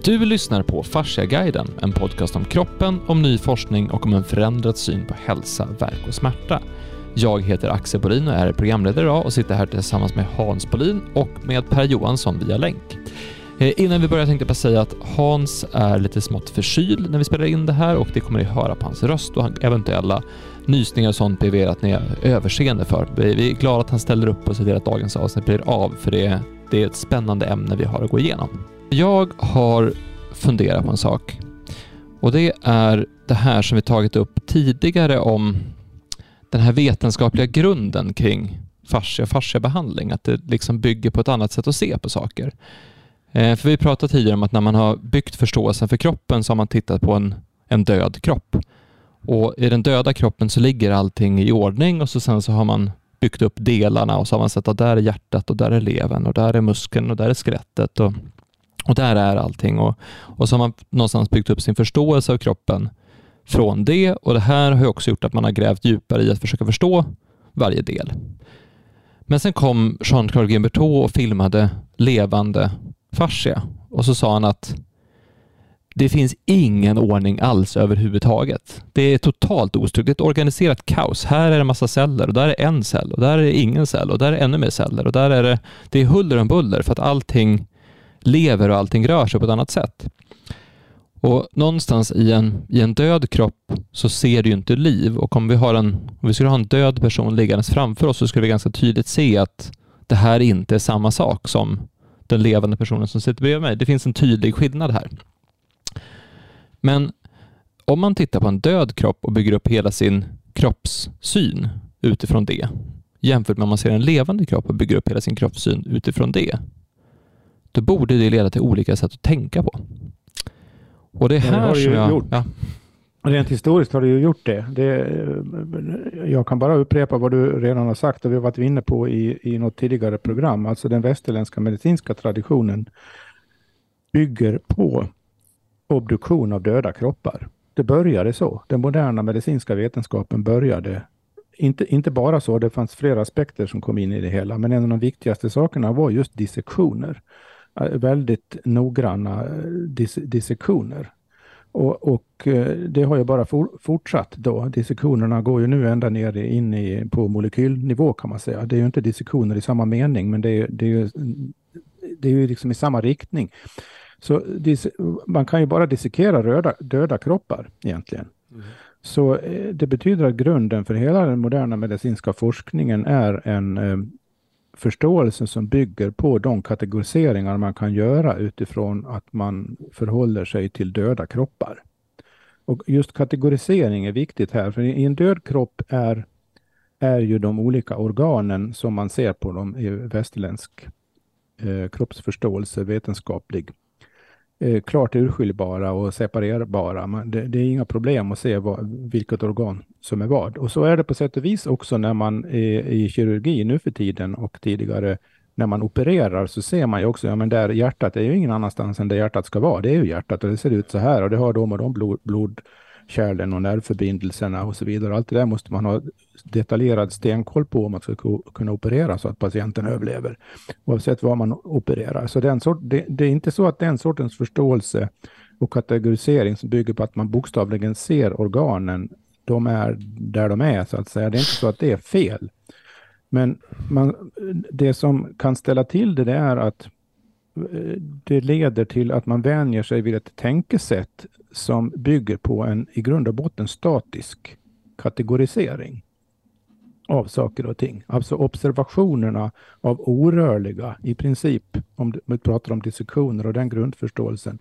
Du lyssnar på Fasciaguiden, en podcast om kroppen, om ny forskning och om en förändrad syn på hälsa, verk och smärta. Jag heter Axel Bolin och är programledare idag och sitter här tillsammans med Hans Bolin och med Per Johansson via länk. Eh, innan vi börjar tänkte jag bara säga att Hans är lite smått förkyld när vi spelar in det här och det kommer ni höra på hans röst och eventuella nysningar och sånt ber vi er att ni har överseende för. Vi är glada att han ställer upp och ser till att dagens avsnitt blir av för det, det är ett spännande ämne vi har att gå igenom. Jag har funderat på en sak och det är det här som vi tagit upp tidigare om den här vetenskapliga grunden kring fascia och fasciabehandling, att det liksom bygger på ett annat sätt att se på saker. Eh, för vi pratade tidigare om att när man har byggt förståelsen för kroppen så har man tittat på en, en död kropp. Och i den döda kroppen så ligger allting i ordning och så sen så har man byggt upp delarna och så har man sett att där är hjärtat och där är levern och där är muskeln och där är skelettet och, och där är allting. Och, och så har man någonstans byggt upp sin förståelse av kroppen från det och det här har också gjort att man har grävt djupare i att försöka förstå varje del. Men sen kom Jean-Claude Gimbertot och filmade levande fascia och så sa han att det finns ingen ordning alls överhuvudtaget. Det är totalt ostrukturerat. Det är ett organiserat kaos. Här är det massa celler och där är en cell och där är det ingen cell och där är ännu mer celler och där är det, det är huller om buller för att allting lever och allting rör sig på ett annat sätt. Och någonstans i en, i en död kropp så ser du ju inte liv och om vi, har en, om vi skulle ha en död person liggandes framför oss så skulle vi ganska tydligt se att det här inte är samma sak som den levande personen som sitter bredvid mig. Det finns en tydlig skillnad här. Men om man tittar på en död kropp och bygger upp hela sin kroppssyn utifrån det, jämfört med om man ser en levande kropp och bygger upp hela sin kroppssyn utifrån det, då borde det leda till olika sätt att tänka på. Och det är här det som jag... Gjort. Ja. Rent historiskt har du ju gjort det. det. Jag kan bara upprepa vad du redan har sagt och vi har varit inne på i, i något tidigare program. Alltså den västerländska medicinska traditionen bygger på obduktion av döda kroppar. Det började så. Den moderna medicinska vetenskapen började inte, inte bara så, det fanns flera aspekter som kom in i det hela, men en av de viktigaste sakerna var just dissektioner. Äh, väldigt noggranna äh, dis dissektioner. Och, och, äh, det har ju bara for, fortsatt då. Dissektionerna går ju nu ända ner in i, på molekylnivå kan man säga. Det är ju inte dissektioner i samma mening, men det är, det är ju det är ju liksom i samma riktning. Så man kan ju bara dissekera röda, döda kroppar egentligen. Mm. Så eh, det betyder att grunden för hela den moderna medicinska forskningen är en förståelsen förståelse som bygger på de kategoriseringar man kan göra utifrån att man förhåller sig till döda kroppar. Och just kategorisering är viktigt här, för i en död kropp är, är ju de olika organen som man ser på dem i västerländsk eh, kroppsförståelse vetenskaplig eh, klart urskiljbara och separerbara. Man, det, det, är inga problem att se vad, vilket organ som är vad. Och så är det på sätt och vis också när man är i kirurgi nu för tiden och tidigare när man opererar så ser man ju också, ja men där hjärtat är ju ingen annanstans än där hjärtat ska vara. Det är ju hjärtat och det ser ut så här och det har de och de blod, blod kärlen och nervförbindelserna och så vidare. Allt det där måste man ha detaljerad stenkoll på om man ska kunna operera så att patienten överlever. Oavsett vad man opererar. Så den sort, det, det är inte så att den sortens förståelse och kategorisering som bygger på att man bokstavligen ser organen, de är där de är så att säga. Det är inte så att det är fel. Men man, det som kan ställa till det, det är att det leder till att man vänjer sig vid ett tänkesätt som bygger på en i grund och botten statisk kategorisering av saker och ting. Alltså observationerna av orörliga, i princip, om vi pratar om dissektioner och den grundförståelsen.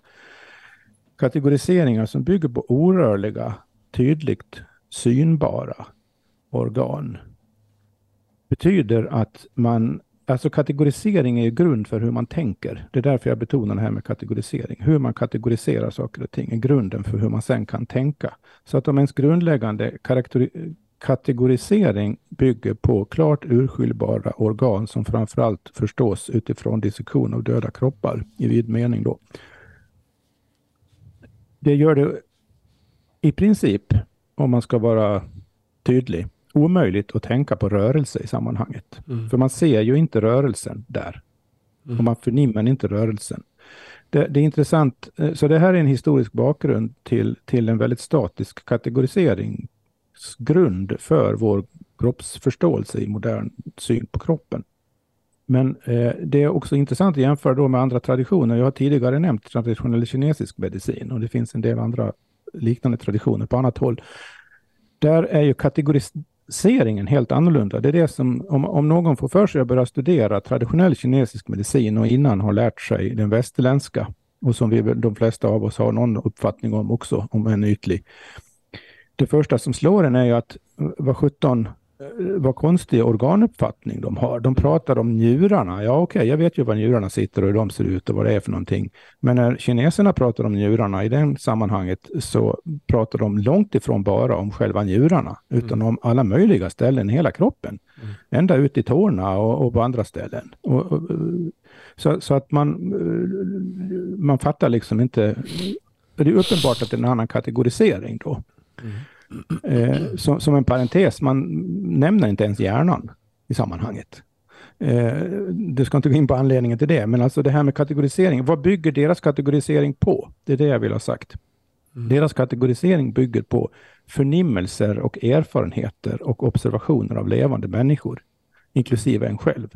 Kategoriseringar som bygger på orörliga, tydligt synbara organ betyder att man Alltså kategorisering är ju grund för hur man tänker. Det är därför jag betonar det här med kategorisering. Hur man kategoriserar saker och ting är grunden för hur man sen kan tänka. Så att om ens grundläggande kategorisering bygger på klart urskiljbara organ som framförallt förstås utifrån dissektion av döda kroppar i vid mening då. Det gör det i princip, om man ska vara tydlig, omöjligt att tänka på rörelse i sammanhanget. Mm. För man ser ju inte rörelsen där. Mm. Och man förnimmer inte rörelsen. det, det, är intressant. Eh, så det här är en historisk bakgrund till, till en väldigt statisk kategoriseringsgrund för vår kroppsförståelse i modern syn på kroppen. Men eh, det är också intressant att jämföra då med andra traditioner. Jag har tidigare nämnt traditionell kinesisk medicin och det finns en del andra liknande traditioner på annat håll. Där är ju seringen helt annorlunda. Det är det som, om, om någon får för sig att börja studera traditionell kinesisk medicin och innan har lärt sig den västerländska och som vi, de flesta av oss har någon uppfattning om också, om en ytlig. Det första som slår en är ju att vad 17 vad konstig organuppfattning de har. De pratar om njurarna. Ja, okej, okay, jag vet ju var njurarna sitter och hur de ser ut och vad det är för någonting. Men när kineserna pratar om njurarna i det sammanhanget så pratar de långt ifrån bara om själva njurarna, utan mm. om alla möjliga ställen i hela kroppen. Mm. Ända ut i tårna och, och på andra ställen. Och, och, så, så, att man, man fattar liksom inte... Det är uppenbart att det är en annan kategorisering då. Mm. Eh, som, som, en parentes, man nämner inte ens hjärnan i sammanhanget. Eh, du ska inte gå in på anledningen till det, men alltså det här med kategorisering, vad bygger deras kategorisering på? Det är det jag vill ha sagt. Mm. Deras kategorisering bygger på förnimmelser och erfarenheter och observationer av levande människor, inklusive en själv.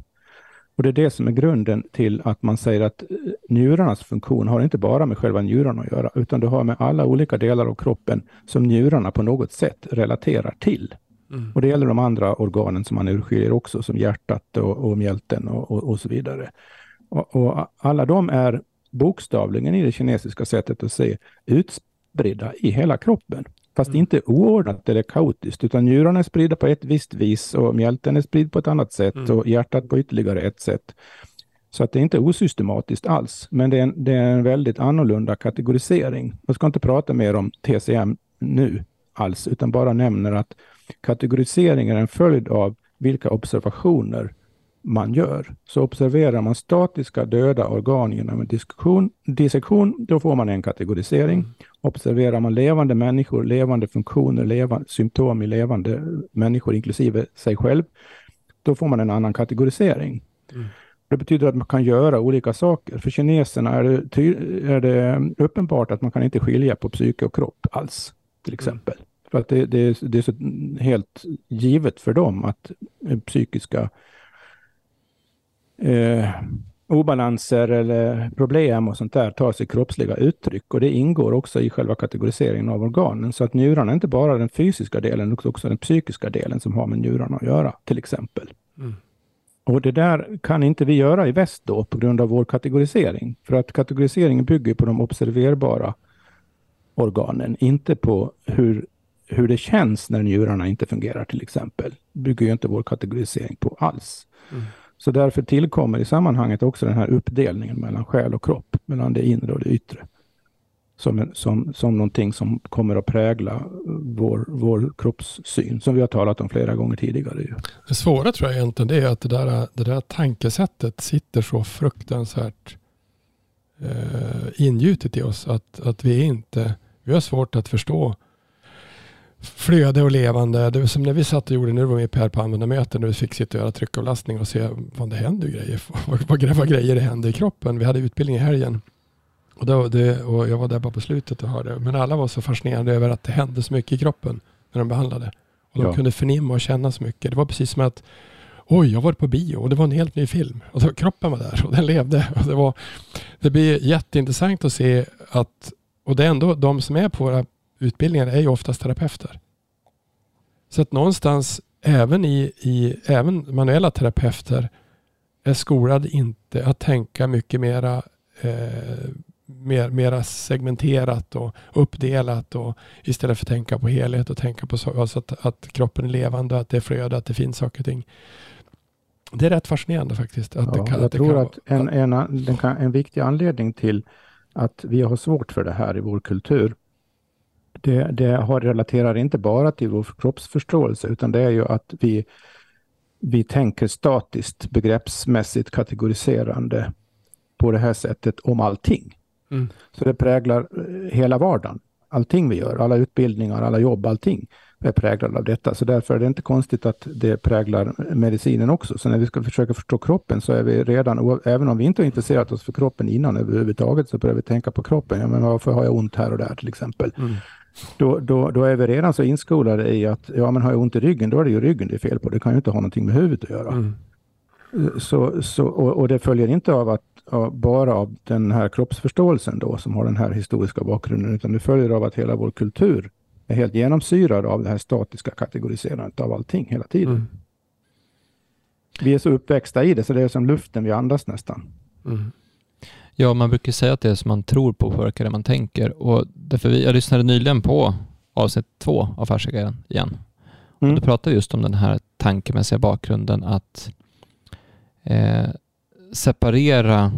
Och det är det som är grunden till att man säger att eh, njurarnas funktion har inte bara med själva njurarna att göra, utan det har med alla olika delar av kroppen som njurarna på något sätt relaterar till. Mm. Och det gäller de andra organen som man urskiljer också, som hjärtat och, och mjälten och, och, och så vidare. Och, och, alla de är bokstavligen i det kinesiska sättet att se utspridda i hela kroppen. Fast mm. inte oordnat eller kaotiskt, utan njurarna är spridda på ett visst vis och mjälten är spridd på ett annat sätt mm. och hjärtat på ytterligare ett sätt. Så att det är inte osystematiskt alls, men det är, en, det är en väldigt annorlunda kategorisering. Jag ska inte prata mer om TCM nu alls, utan bara nämner att kategorisering är en följd av vilka observationer man gör. Så observerar man statiska döda organ genom en dissektion, dissektion då får man en kategorisering. Observerar man levande människor, levande funktioner, levande, symptom i levande människor, inklusive sig själv, då får man en annan kategorisering. Mm. Det betyder att man kan göra olika saker. För kineserna är det, är det uppenbart att man kan inte skilja på psyke och kropp alls, till mm. exempel. Mm. För att det, det, det, är så helt givet för dem att psykiska eh, obalanser eller problem och sånt där tar sig kroppsliga uttryck och det ingår också i själva kategoriseringen av organen. Så att njurarna är inte bara den fysiska delen, utan också den psykiska delen som har med njurarna att göra, till exempel. Mm. Och det där kan inte vi göra i väst då på grund av vår kategorisering. För att kategoriseringen bygger på de observerbara organen, inte på hur, hur det känns när njurarna inte fungerar till exempel. bygger ju inte vår kategorisering på alls. Mm. Så därför tillkommer i sammanhanget också den här uppdelningen mellan själ och kropp, mellan det inre och det yttre. Som, som, som någonting som kommer att prägla vår, vår kroppssyn, som vi har talat om flera gånger tidigare. Det svåra tror jag egentligen det är att det där, det där tankesättet sitter så fruktansvärt eh, ingjutet i oss att, att vi inte, vi har svårt att förstå flöde och levande. Det var som när vi satt och gjorde, nu var vi med på användarmöten, när vi fick sitta och göra tryckavlastning och se vad det händer grejer. Vad, vad, grejer det händer i kroppen. Vi hade utbildning i helgen. Och, då, det, och jag var där bara på slutet och hörde. Men alla var så fascinerade över att det hände så mycket i kroppen när de behandlade. Och de ja. kunde förnimma och känna så mycket. Det var precis som att Oj, jag var på bio och det var en helt ny film. Och då, kroppen var där och den levde. Och det, var, det blir jätteintressant att se att, och det är ändå de som är på våra utbildningar är ju oftast terapeuter. Så att någonstans även i, i även manuella terapeuter är skolade inte att tänka mycket mera eh, mer, mera segmenterat och uppdelat och istället för att tänka på helhet och tänka på så, alltså att, att kroppen är levande, att det är flöde, att det finns saker och ting. Det är rätt fascinerande faktiskt. Att ja, det kan, jag tror att en, en, en viktig anledning till att vi har svårt för det här i vår kultur det, det har, relaterar inte bara till vår kroppsförståelse, utan det är ju att vi, vi tänker statiskt, begreppsmässigt kategoriserande på det här sättet om allting. Mm. Så det präglar eh, hela vardagen. Allting vi gör, alla utbildningar, alla jobb, allting. är präglad av detta. Så därför är det inte konstigt att det präglar medicinen också. Så när vi ska försöka förstå kroppen så är vi redan, även om vi inte har intresserat oss för kroppen innan överhuvudtaget, så börjar vi tänka på kroppen. Ja, men varför har jag ont här och där till exempel? Mm. Då, då, då är vi redan så inskolade i att ja, men har jag ont i ryggen, då är det ju ryggen det är fel på. Det kan ju inte ha någonting med huvudet att göra. Mm. Så, så, och, och, det följer inte av att av, bara av den här kroppsförståelsen då som har den här historiska bakgrunden, utan det följer av att hela vår kultur är helt genomsyrad av det här statiska kategoriserandet av allting hela tiden. Mm. Vi är så uppväxta i det, så det är som luften vi andas nästan. Mm. Ja, man brukar säga att det som man tror på påverkar det man tänker. Och därför vi, jag lyssnade nyligen på avsnitt två av Affärsguiden igen. Mm. Och då pratade vi just om den här tankemässiga bakgrunden att eh, separera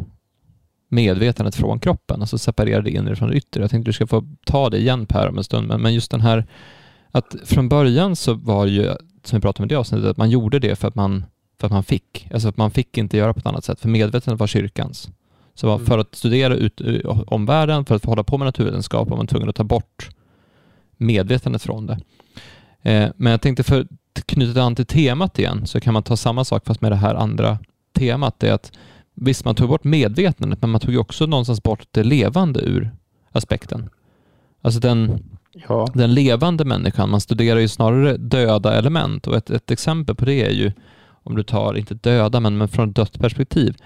medvetandet från kroppen, alltså separera det inre från det yttre. Jag tänkte du ska få ta det igen Per om en stund, men, men just den här att från början så var det ju, som vi pratade om i det avsnittet, att man gjorde det för att man, för att man fick. Alltså att man fick inte göra på ett annat sätt, för medvetandet var kyrkans. Så mm. för att studera ut, eh, omvärlden, för att hålla på med naturvetenskap var man tvungen att ta bort medvetandet från det. Eh, men jag tänkte för att knyta an till temat igen så kan man ta samma sak fast med det här andra temat. Det är att visst, man tog bort medvetandet, men man tog också någonstans bort det levande ur aspekten. Alltså den, ja. den levande människan, man studerar ju snarare döda element och ett, ett exempel på det är ju om du tar, inte döda, men, men från ett dött perspektiv.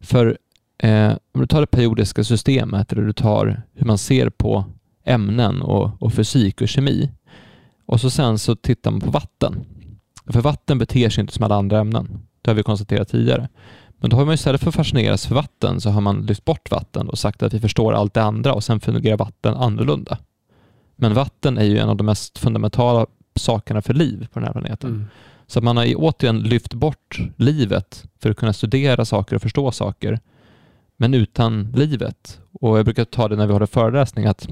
För eh, om du tar det periodiska systemet eller du tar hur man ser på ämnen och, och fysik och kemi och så sen så tittar man på vatten. För vatten beter sig inte som alla andra ämnen. Det har vi konstaterat tidigare. Men då har man istället för att fascineras för vatten så har man lyft bort vatten och sagt att vi förstår allt det andra och sen fungerar vatten annorlunda. Men vatten är ju en av de mest fundamentala sakerna för liv på den här planeten. Mm. Så man har återigen lyft bort livet för att kunna studera saker och förstå saker, men utan livet. Och Jag brukar ta det när vi håller föreläsning att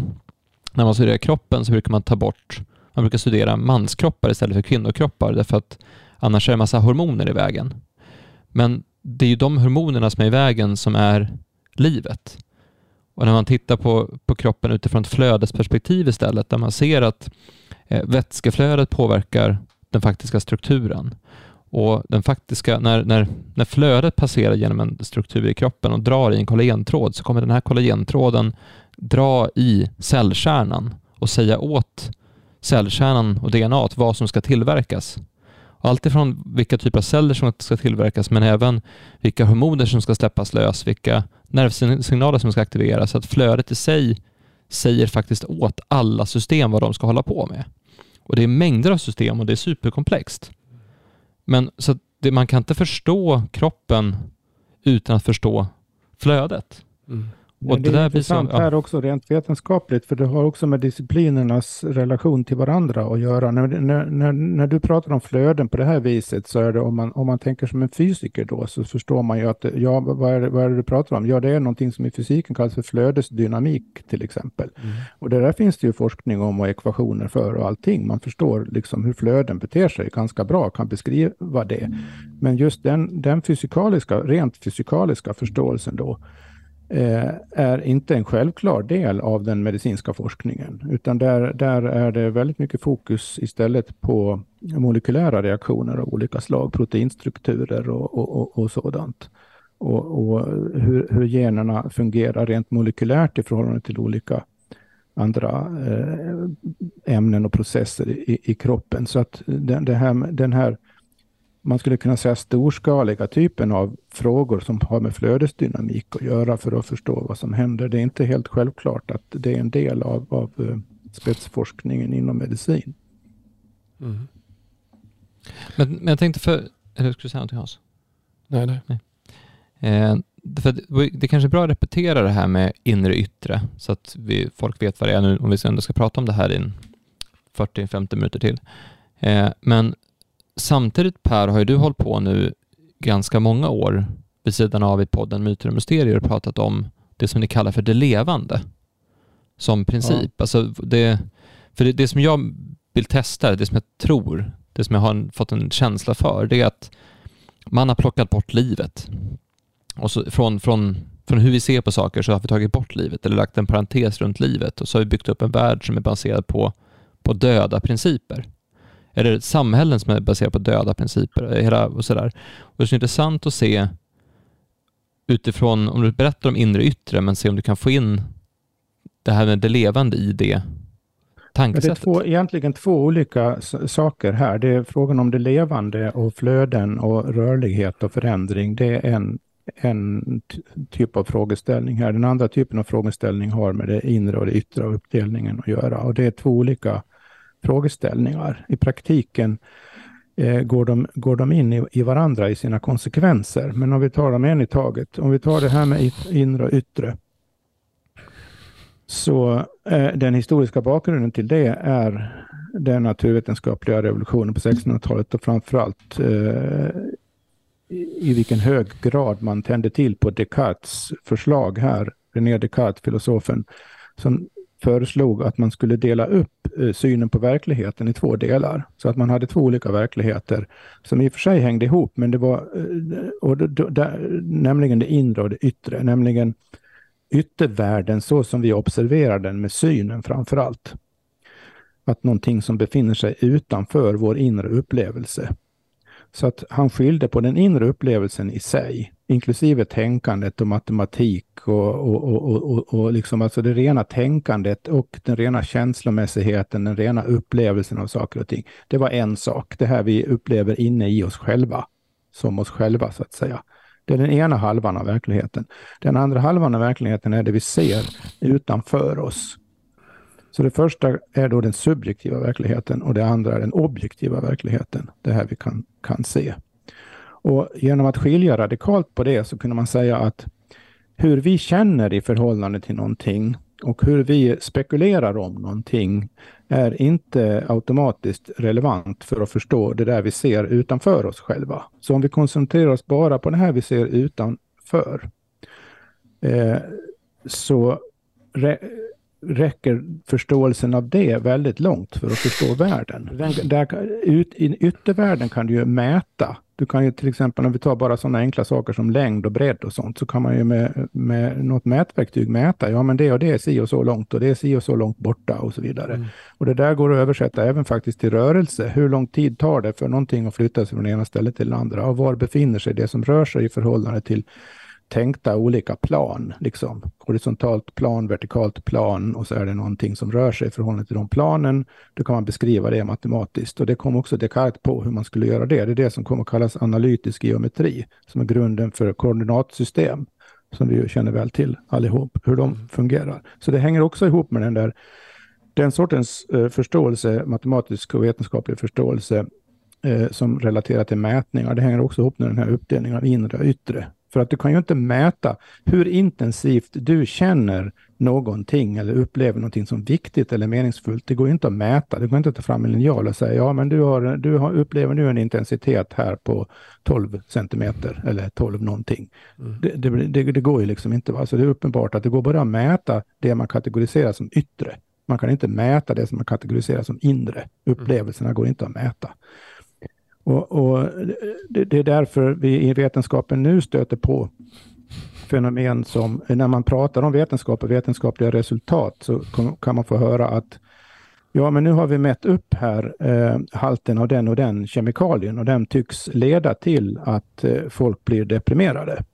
när man studerar kroppen så brukar man ta bort, man brukar studera manskroppar istället för kvinnokroppar därför att annars är det en massa hormoner i vägen. Men det är ju de hormonerna som är i vägen som är livet. Och när man tittar på, på kroppen utifrån ett flödesperspektiv istället, där man ser att eh, vätskeflödet påverkar den faktiska strukturen. Och den faktiska, när, när, när flödet passerar genom en struktur i kroppen och drar i en kollagentråd så kommer den här kollagentråden dra i cellkärnan och säga åt cellkärnan och DNA vad som ska tillverkas Alltifrån vilka typer av celler som ska tillverkas men även vilka hormoner som ska släppas lös, vilka nervsignaler som ska aktiveras. Så att flödet i sig säger faktiskt åt alla system vad de ska hålla på med. Och det är mängder av system och det är superkomplext. Men så det, man kan inte förstå kroppen utan att förstå flödet. Mm. Och det, det är intressant så, ja. här också rent vetenskapligt, för det har också med disciplinernas relation till varandra att göra. När, när, när, när, du pratar om flöden på det här viset så är det om man, om man tänker som en fysiker då så förstår man ju att, ja, vad är, vad är det du pratar om? Ja, det är någonting som i fysiken kallas för flödesdynamik till exempel. Mm. Och det där finns det ju forskning om och ekvationer för och allting. Man förstår liksom hur flöden beter sig ganska bra, kan beskriva det. Mm. Men just den, den fysikaliska, rent fysikaliska förståelsen då, Eh, är inte en självklar del av den medicinska forskningen, utan där, där är det väldigt mycket fokus istället på molekylära reaktioner av olika slag, proteinstrukturer och, och, och, och sådant. Och, och hur, hur, generna fungerar rent molekylärt i förhållande till olika andra eh, ämnen och processer i, i kroppen. Så att den, här, den här man skulle kunna säga storskaliga typen av frågor som har med flödesdynamik att göra för att förstå vad som händer. Det är inte helt självklart att det är en del av, av uh, spetsforskningen inom medicin. Mm. Men, men, jag tänkte för... Eller skulle du säga någonting Hans? Nej, nej. nej. Eh, för det, det kanske är bra att repetera det här med inre och yttre så att vi, folk vet vad det är nu om vi ändå ska prata om det här i 40-50 minuter till. Eh, men samtidigt Per har ju du hållit på nu ganska många år vid sidan av i podden Myter och Mysterier pratat om det som ni kallar för det levande som princip. Ja. Alltså det, för det, det som jag vill testa, det som jag tror, det som jag har fått en känsla för, det är att man har plockat bort livet. Och så från, från, från hur vi ser på saker så har vi tagit bort livet eller lagt en parentes runt livet och så har vi byggt upp en värld som är baserad på, på döda principer. Eller samhällen som är baserade på döda principer hela, och sådär. Och det är så intressant att se utifrån, om du berättar om inre och yttre, men se om du kan få in det här med det levande i det tankesättet. Det är två, egentligen två olika saker här. Det är frågan om det levande och flöden och rörlighet och förändring. Det är en, en typ av frågeställning här. Den andra typen av frågeställning har med det inre och det yttre och uppdelningen att göra. Och det är två olika frågeställningar. I praktiken eh, går, de, går de in i, i varandra i sina konsekvenser. Men om vi tar dem en i taget. Om vi tar det här med inre och yttre. Så eh, den historiska bakgrunden till det är den naturvetenskapliga revolutionen på 1600-talet och framförallt eh, i vilken hög grad man tände till på Descartes förslag här, René Descartes, filosofen, som föreslog att man skulle dela upp eh, synen på verkligheten i två delar. Så att man hade två olika verkligheter som i och för sig hängde ihop, men det var eh, och det, nämligen det inre och det yttre, nämligen yttervärlden så som vi observerar den med synen framför allt. Att någonting som befinner sig utanför vår inre upplevelse. Så att han skilde på den inre upplevelsen i sig, inklusive tänkandet och matematik och, och, och, och, och liksom alltså det rena tänkandet och den rena känslomässigheten, den rena upplevelsen av saker och ting. Det var en sak, det här vi upplever inne i oss själva, som oss själva så att säga. Det är den ena halvan av verkligheten. Den andra halvan av verkligheten är det vi ser utanför oss. Så det första är då den subjektiva verkligheten och det andra är den objektiva verkligheten. Det här vi kan, kan se. Och genom att skilja radikalt på det så kunde man säga att hur vi känner i förhållande till någonting och hur vi spekulerar om någonting är inte automatiskt relevant för att förstå det där vi ser utanför oss själva. Så om vi koncentrerar oss bara på det här vi ser utanför eh, så räcker förståelsen av det väldigt långt för att förstå världen. Den, där, ut, I yttervärlden kan du ju mäta. Du kan ju till exempel, om vi tar bara sådana enkla saker som längd och bredd och sånt, så kan man ju med, med något mätverktyg mäta, ja men det och det är si och så långt och det är si och så långt borta och så vidare. Mm. Och det där går att översätta även faktiskt till rörelse. Hur lång tid tar det för någonting att flytta sig från det ena stället till det andra? Och var befinner sig det som rör sig i förhållande till tänkta olika plan, liksom horisontalt plan, vertikalt plan och så är det någonting som rör sig i förhållande till de planen. Då kan man beskriva det matematiskt och det kom också Descartes på hur man skulle göra det. Det är det som kommer att kallas analytisk geometri som är grunden för koordinatsystem som vi känner väl till allihop, hur de mm. fungerar. Så det hänger också ihop med den där den sortens eh, förståelse, matematisk och vetenskaplig förståelse eh, som relaterar till mätningar. Det hänger också ihop med den här uppdelningen av inre och yttre. För att du kan ju inte mäta hur intensivt du känner någonting eller upplever någonting som viktigt eller meningsfullt. Det går inte att mäta. Det går inte att ta fram en linjal och säga ja, men du, har, du har, upplever nu en intensitet här på 12 centimeter eller 12 någonting. Mm. Det, det, det, det, går ju liksom inte. Va? Så det är uppenbart att det går bara att mäta det man kategoriserar som yttre. Man kan inte mäta det som man kategoriserar som inre. Upplevelserna går inte att mäta. Och, och det, det, är därför vi i vetenskapen nu stöter på fenomen som, när man pratar om vetenskap och vetenskapliga resultat, så kan man få höra att ja, men nu har vi mätt upp här eh, halten av den och den kemikalien och den tycks leda till att eh, folk blir deprimerade.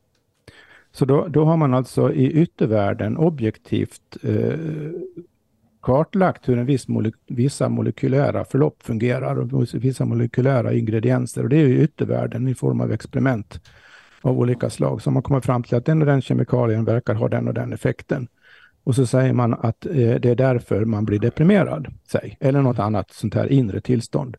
Så då, då har man alltså i yttervärlden objektivt eh, kartlagt hur en viss moleky vissa molekylära förlopp fungerar och vissa molekylära ingredienser. Och det är ju yttervärlden i form av experiment av olika slag. Så man kommer fram till att den och den kemikalien verkar ha den och den effekten. Och så säger man att eh, det är därför man blir deprimerad, säg, eller något annat sånt här inre tillstånd.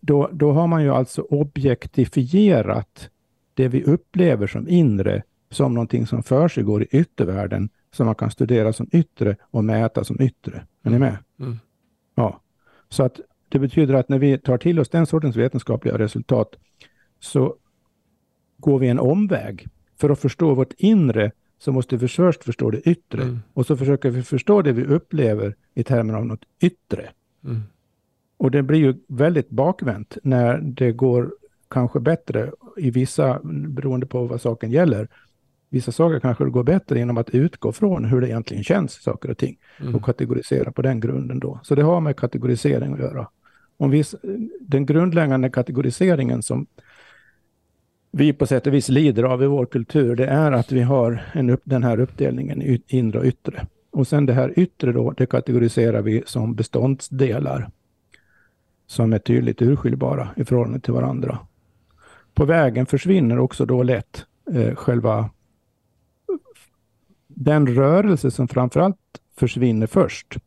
Då, då har man ju alltså objektifierat det vi upplever som inre som någonting som försiggår i yttervärlden som man kan studera som yttre och mäta som yttre. Är ni med? Mm. Ja, så att det betyder att när vi tar till oss den sortens vetenskapliga resultat så går vi en omväg. För att förstå vårt inre så måste vi först förstå det yttre. Mm. Och så försöker vi förstå det vi upplever i termer av något yttre. Mm. Och det blir ju väldigt bakvänt när det går kanske bättre i vissa, beroende på vad saken gäller, Vissa saker kanske det går bättre genom att utgå från hur det egentligen känns, saker och ting, mm. och kategorisera på den grunden då. Så det har med kategorisering att göra. Om vi, den grundläggande kategoriseringen som vi på sätt och vis lider av i vår kultur, det är att vi har en upp, den här uppdelningen i inre och yttre. Och sen det här yttre då, det kategoriserar vi som beståndsdelar som är tydligt urskiljbara i förhållande till varandra. På vägen försvinner också då lätt eh, själva den rörelse som framförallt försvinner först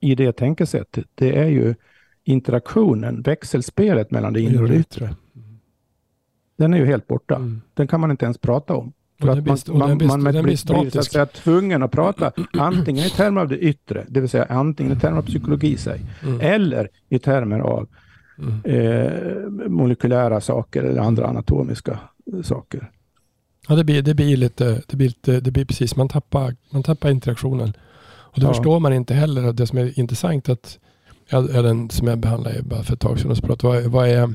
i det tänkesättet, det är ju interaktionen, växelspelet mellan det inre och det yttre. Den är ju helt borta. Mm. Den kan man inte ens prata om. För att man, man, man blir, blir så att säga, tvungen att prata antingen i termer av det yttre, det vill säga antingen i termer av psykologi sig, mm. eller i termer av mm. eh, molekylära saker eller andra anatomiska saker. Ja, det blir, det blir lite, det blir, lite, det blir precis, man tappar, man tappar interaktionen. Och det ja. förstår man inte heller. Det som är intressant att, den som jag behandlade bara för ett tag sedan och pratade, vad, vad är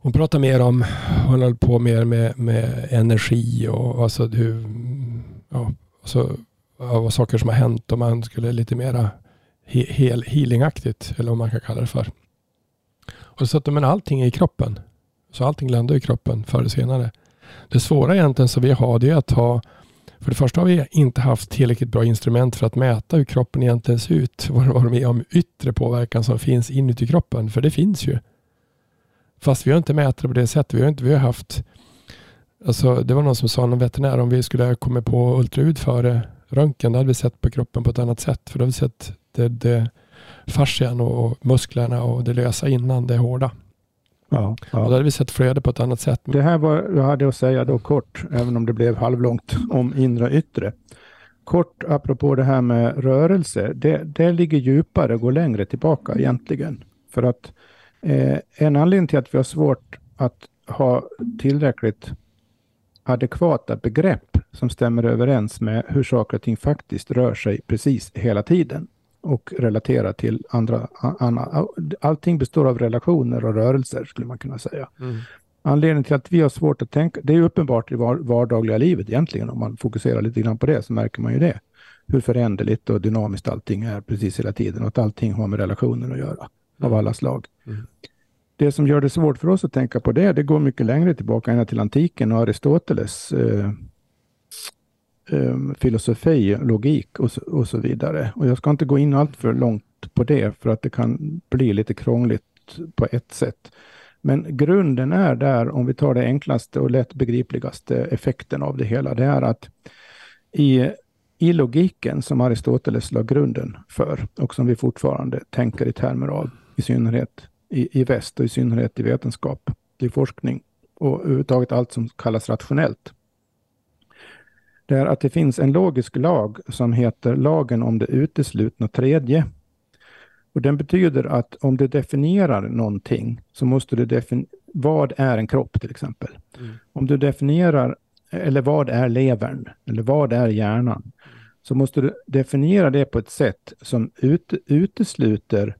hon pratar mer om, hon håller på mer med, med energi och alltså hur, ja, alltså, av saker som har hänt om man skulle lite mera he, healingaktigt, eller vad man kan kalla det för. Och så att men allting är i kroppen. Så allting landar i kroppen förr eller senare. Det svåra egentligen som vi har, det är att ha för det första har vi inte haft tillräckligt bra instrument för att mäta hur kroppen egentligen ser ut. Vad, vad de är om yttre påverkan som finns inuti kroppen. För det finns ju. Fast vi har inte mätt det på det sättet. Vi har, inte, vi har haft, alltså det var någon som sa, någon veterinär, om vi skulle ha kommit på ultraljud före röntgen, då hade vi sett på kroppen på ett annat sätt. För då hade vi sett det, det fascian och musklerna och det lösa innan det hårda. Ja, ja. Och då hade vi sett flöde på ett annat sätt. Det här var jag hade att säga då kort, även om det blev halvlångt, om inre och yttre. Kort apropå det här med rörelse, det, det ligger djupare, går längre tillbaka egentligen. För att Eh, en anledning till att vi har svårt att ha tillräckligt adekvata begrepp som stämmer överens med hur saker och ting faktiskt rör sig precis hela tiden och relaterar till andra. Anna, allting består av relationer och rörelser skulle man kunna säga. Mm. Anledningen till att vi har svårt att tänka, det är uppenbart i vardagliga livet egentligen, om man fokuserar lite grann på det så märker man ju det. Hur föränderligt och dynamiskt allting är precis hela tiden och att allting har med relationer att göra av alla slag. Mm. Det som gör det svårt för oss att tänka på det, det går mycket längre tillbaka ända till antiken och Aristoteles eh, Ehm, um, filosofi, logik och så, och så, vidare. Och jag ska inte gå in allt för långt på det för att det kan bli lite krångligt på ett sätt. Men grunden är där, om vi tar det enklaste och lätt begripligaste effekten av det hela, det är att i, i logiken som Aristoteles la grunden för och som vi fortfarande tänker i termer av, i synnerhet i, i väst och i synnerhet i vetenskap, i forskning och överhuvudtaget allt som kallas rationellt. Det är att det finns en logisk lag som heter lagen om det uteslutna tredje. Och den betyder att om du definierar någonting så måste du definiera vad är en kropp till exempel. Mm. Om du definierar, eller vad är levern, eller vad är hjärnan, så måste du definiera det på ett sätt som ut, utesluter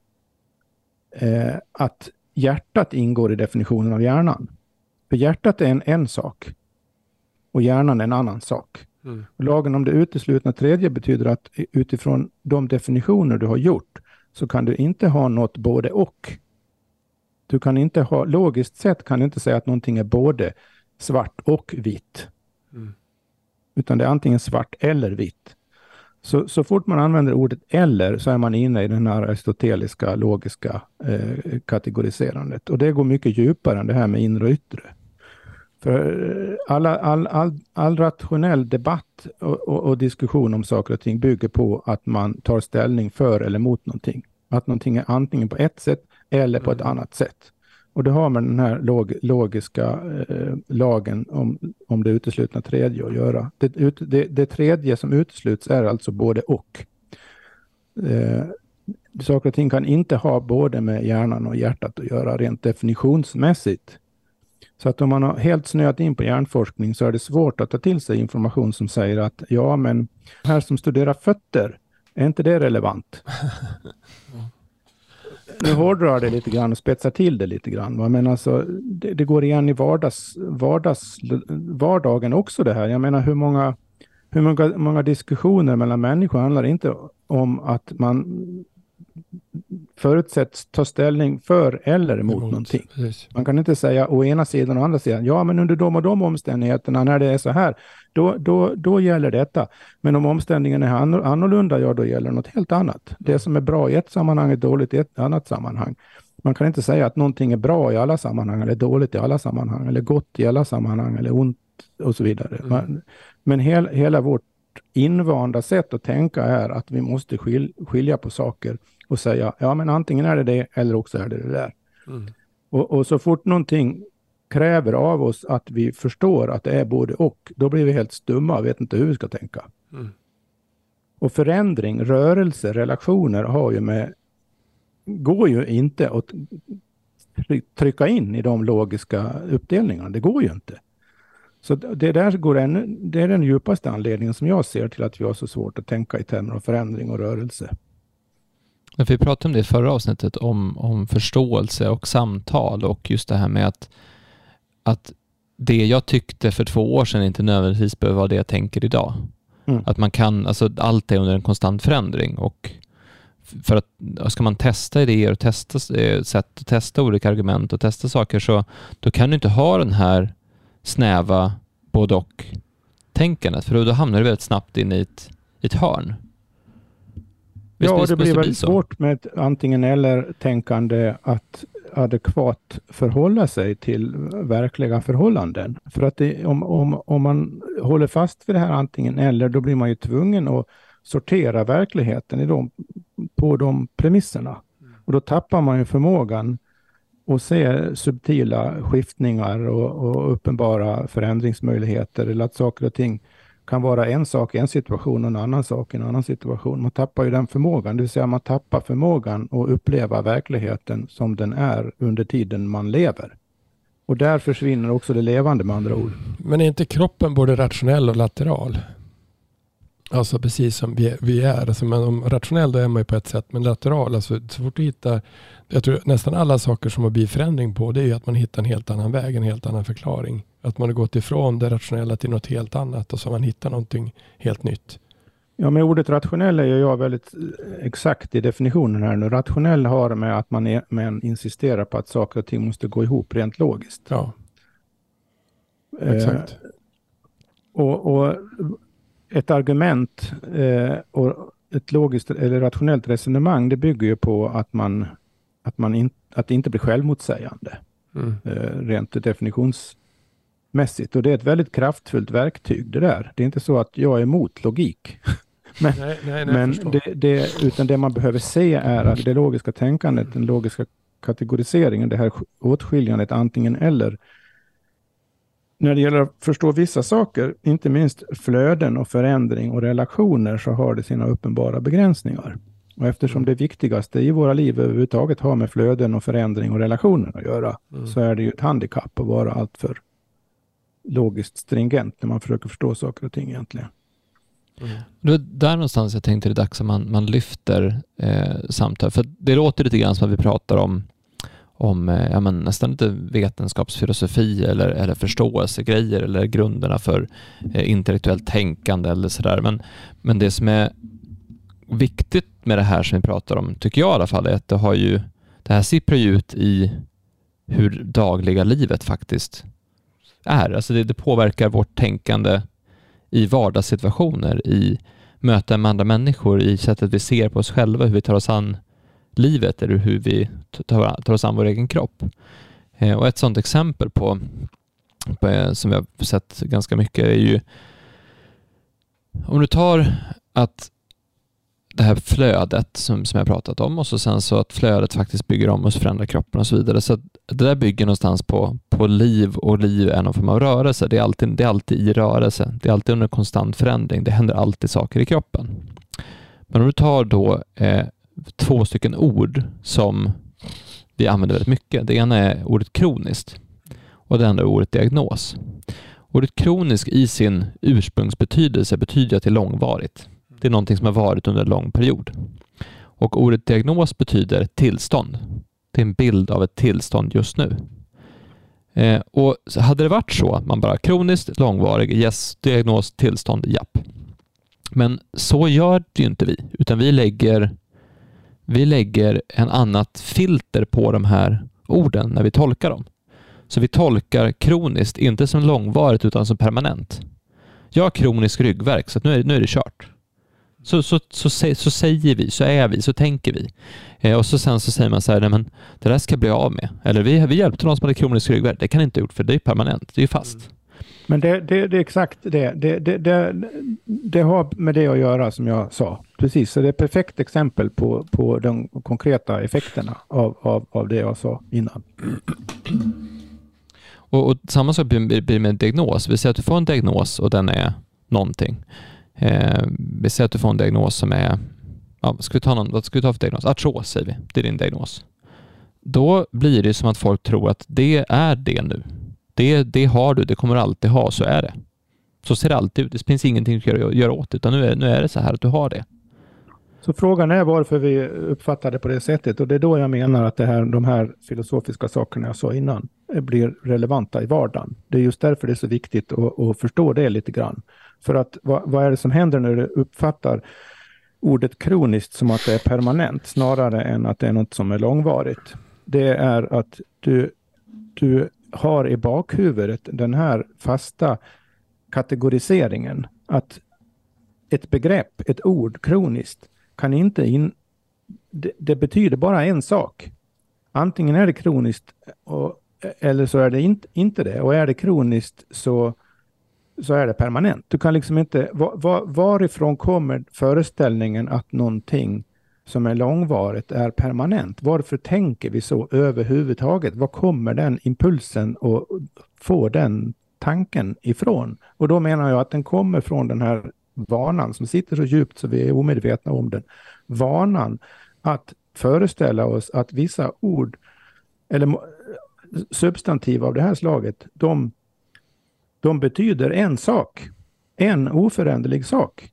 eh, att hjärtat ingår i definitionen av hjärnan. För hjärtat är en, en sak och hjärnan är en annan sak. Mm. Lagen om det uteslutna tredje betyder att utifrån de definitioner du har gjort så kan du inte ha något både och. Du kan inte ha, logiskt sett kan du inte säga att någonting är både svart och vitt. Mm. Utan det är antingen svart eller vitt. Så, så fort man använder ordet eller så är man inne i den här aristoteliska logiska eh, kategoriserandet. Och det går mycket djupare än det här med inre och yttre. För eh, alla, all, all, all rationell debatt och, och, och, diskussion om saker och ting bygger på att man tar ställning för eller mot någonting. Att någonting är antingen på ett sätt eller på ett mm. annat sätt. Och det har med den här log, logiska eh, lagen om, om det uteslutna tredje att göra. Det, ut, det, det tredje som utesluts är alltså både och. Eh, saker och ting kan inte ha både med hjärnan och hjärtat att göra rent definitionsmässigt. Så att om man har helt snöat in på hjärnforskning så är det svårt att ta till sig information som säger att ja, men här som studerar fötter, är inte det relevant? nu hårdrar det lite grann och spetsar till det lite grann. Men alltså, det, det, går igen i vardags, vardags, vardagen också det här. Jag menar hur många, hur många, många diskussioner mellan människor handlar inte om att man förutsätts ta ställning för eller emot, Emot, någonting. Precis. Man kan inte säga å ena sidan och å andra sidan, ja men under de och de omständigheterna när det är så här, då, då, då gäller detta. Men om omständigheterna är anno- annorlunda, ja då gäller något helt annat. Det som är bra i ett sammanhang är dåligt i ett annat sammanhang. Man kan inte säga att någonting är bra i alla sammanhang, eller dåligt i alla sammanhang, eller gott i alla sammanhang, eller ont och så vidare. Mm. Man, men hel, hela vårt invanda sätt att tänka är att vi måste skil, skilja på saker och säga, ja men antingen är det det, eller också är det det där. Mm. Och, och så fort någonting kräver av oss att vi förstår att det är både och, då blir vi helt stumma och vet inte hur vi ska tänka. Mm. Och förändring, rörelse, relationer har ju med, går ju inte att try- trycka in i de logiska uppdelningarna. Det går ju inte. Så det där går ännu, det är den djupaste anledningen som jag ser till att vi har så svårt att tänka i termer av förändring och rörelse. Vi pratade om det i förra avsnittet, om, om förståelse och samtal och just det här med att, att det jag tyckte för två år sedan inte nödvändigtvis behöver vara det jag tänker idag. Mm. Att man kan, alltså allt är under en konstant förändring och för att ska man testa idéer och testa eh, sätt att testa olika argument och testa saker så då kan du inte ha den här snäva både och tänkandet för då, då hamnar du väldigt snabbt in i ett, i ett hörn. Visst- Ja, det blir bli väldigt svårt med ett antingen eller tänkande att adekvat förhålla sig till verkliga förhållanden. För att det, om, om, om man håller fast vid det här antingen eller, då blir man ju tvungen att sortera verkligheten i de, på de premisserna. Och då tappar man ju förmågan att se subtila skiftningar och, och uppenbara förändringsmöjligheter eller att saker och ting kan vara en sak i en situation och en annan sak i en annan situation. Man tappar ju den förmågan, det vill säga man tappar förmågan att uppleva verkligheten som den är under tiden man lever. Och där försvinner också det levande med andra ord. Men är inte kroppen både rationell och lateral? Alltså precis som vi, vi är. Alltså, men om rationell då är man ju på ett sätt, men lateral, alltså så fort du hittar, jag tror nästan alla saker som har blivit förändring på, det är ju att man hittar en helt annan väg, en helt annan förklaring. Att man har gått ifrån det rationella till något helt annat och så har man hittat någonting helt nytt. Ja, med ordet rationell är jag väldigt eh, exakt i definitionen här nu. Rationell har med att man är, men insisterar på att saker och ting måste gå ihop rent logiskt. Ja, Eh, exakt. och, och ett argument eh, och ett logiskt eller rationellt resonemang, det bygger ju på att man, att man in, att det inte blir självmotsägande, Mm. eh, rent definitionsmässigt. Och det är ett väldigt kraftfullt verktyg det där. Det är inte så att jag är emot logik. Nej, nej, nej, Men det, det, utan det man behöver se är att det logiska tänkandet, den logiska kategoriseringen, det här åtskiljandet antingen eller. När det gäller att förstå vissa saker, inte minst flöden och förändring och relationer, så har det sina uppenbara begränsningar. Och eftersom det viktigaste i våra liv överhuvudtaget har med flöden och förändring och relationer att göra, Mm. så är det ju ett handikapp att vara alltför logiskt stringent när man försöker förstå saker och ting egentligen. Mm. Det var där någonstans jag tänkte det är dags att man, man lyfter eh, samtal. För det låter lite grann som att vi pratar om, om eh, ja, men nästan lite vetenskapsfilosofi eller, eller förståelsegrejer eller grunderna för eh, intellektuellt tänkande eller sådär. Men, men det som är viktigt med det här som vi pratar om, tycker jag i alla fall, är att det har ju, det här sipprar ju ut i hur dagliga livet faktiskt är. Alltså det, det påverkar vårt tänkande i vardagssituationer, i möten med andra människor, i sättet vi ser på oss själva, hur vi tar oss an livet eller hur vi tar, tar oss an vår egen kropp. Eh, och ett sådant exempel på, på eh, som vi har sett ganska mycket är ju om du tar att det här flödet som, som jag pratat om och så sen så att flödet faktiskt bygger om oss, förändrar kroppen och så vidare. Så det där bygger någonstans på, på liv och liv är någon form av rörelse. Det är, alltid, det är alltid i rörelse. Det är alltid under konstant förändring. Det händer alltid saker i kroppen. Men om du tar då eh, två stycken ord som vi använder väldigt mycket. Det ena är ordet kroniskt och det andra är ordet diagnos. Ordet kronisk i sin ursprungsbetydelse betyder att det är långvarigt. Det är någonting som har varit under en lång period. Och ordet diagnos betyder tillstånd. Det är en bild av ett tillstånd just nu. Eh, och hade det varit så, att man bara kroniskt, långvarig, yes, diagnos, tillstånd, japp. Men så gör det ju inte vi, utan vi lägger, vi lägger en annat filter på de här orden när vi tolkar dem. Så vi tolkar kroniskt, inte som långvarigt utan som permanent. Jag har kronisk ryggverk, så nu är, nu är det kört. Så, så, så, så, så säger vi, så är vi, så tänker vi. Eh, och så sen så säger man så här, nej men det där ska jag bli av med. Eller vi, vi hjälpte någon som hade kronisk ryggvärk. Det kan inte ha gjort för det är permanent, det är ju fast. Men det, det, det, är exakt det. Det, det. det, det, har med det att göra som jag sa. Precis, så det är ett perfekt exempel på, på de konkreta effekterna av, av, av det jag sa innan. Och, och samma sak blir det med en diagnos. Vi säger att du får en diagnos och den är någonting. Eh, vi säger att du får en diagnos som är, ja, ska vi ta någon, vad ska vi ta för diagnos? Artros säger vi, det är din diagnos. Då blir det som att folk tror att det är det nu. Det, det har du, det kommer du alltid ha, så är det. Så ser det alltid ut. Det finns ingenting du kan göra åt, utan nu är, nu är det så här att du har det. Så frågan är varför vi uppfattar det på det sättet och det är då jag menar att det här, de här filosofiska sakerna jag sa innan blir relevanta i vardagen. Det är just därför det är så viktigt att, att förstå det lite grann. För att vad, vad, är det som händer när du uppfattar ordet kroniskt som att det är permanent snarare än att det är något som är långvarigt? Det är att du, du har i bakhuvudet den här fasta kategoriseringen att ett begrepp, ett ord, kroniskt, kan inte in... Det, det betyder bara en sak. Antingen är det kroniskt och, eller så är det inte, inte det. Och är det kroniskt så så är det permanent. Du kan liksom inte, var, var, varifrån kommer föreställningen att någonting som är långvarigt är permanent? Varför tänker vi så överhuvudtaget? Var kommer den impulsen och få den tanken ifrån? Och då menar jag att den kommer från den här vanan som sitter så djupt så vi är omedvetna om den. Vanan att föreställa oss att vissa ord eller substantiv av det här slaget, de de betyder en sak. En oföränderlig sak.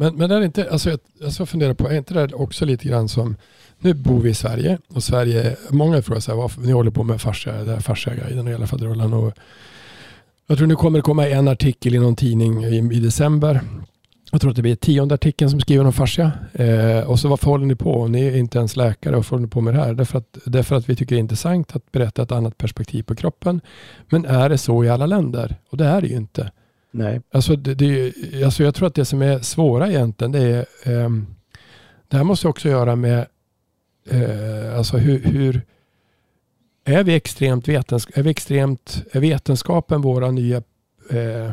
Men, men är det inte, alltså jag, alltså jag funderar på, är inte det också lite grann som, nu bor vi i Sverige och Sverige, många frågar så här, varför ni håller på med fascia, det här fascia-grejen faderullan och jag tror nu kommer det komma en artikel i någon tidning i, i december jag tror att det blir tionde artikeln som skriver om fascia. Eh, och så varför håller ni på? Ni är inte ens läkare. Varför håller ni på med det här? Därför att, därför att vi tycker det är intressant att berätta ett annat perspektiv på kroppen. Men är det så i alla länder? Och det är det ju inte. Nej. Alltså, det, det, alltså jag tror att det som är svåra egentligen det är eh, det här måste också göra med eh, alltså hur, hur är vi extremt vetensk är vi extremt, är vetenskapen våra nya, eh,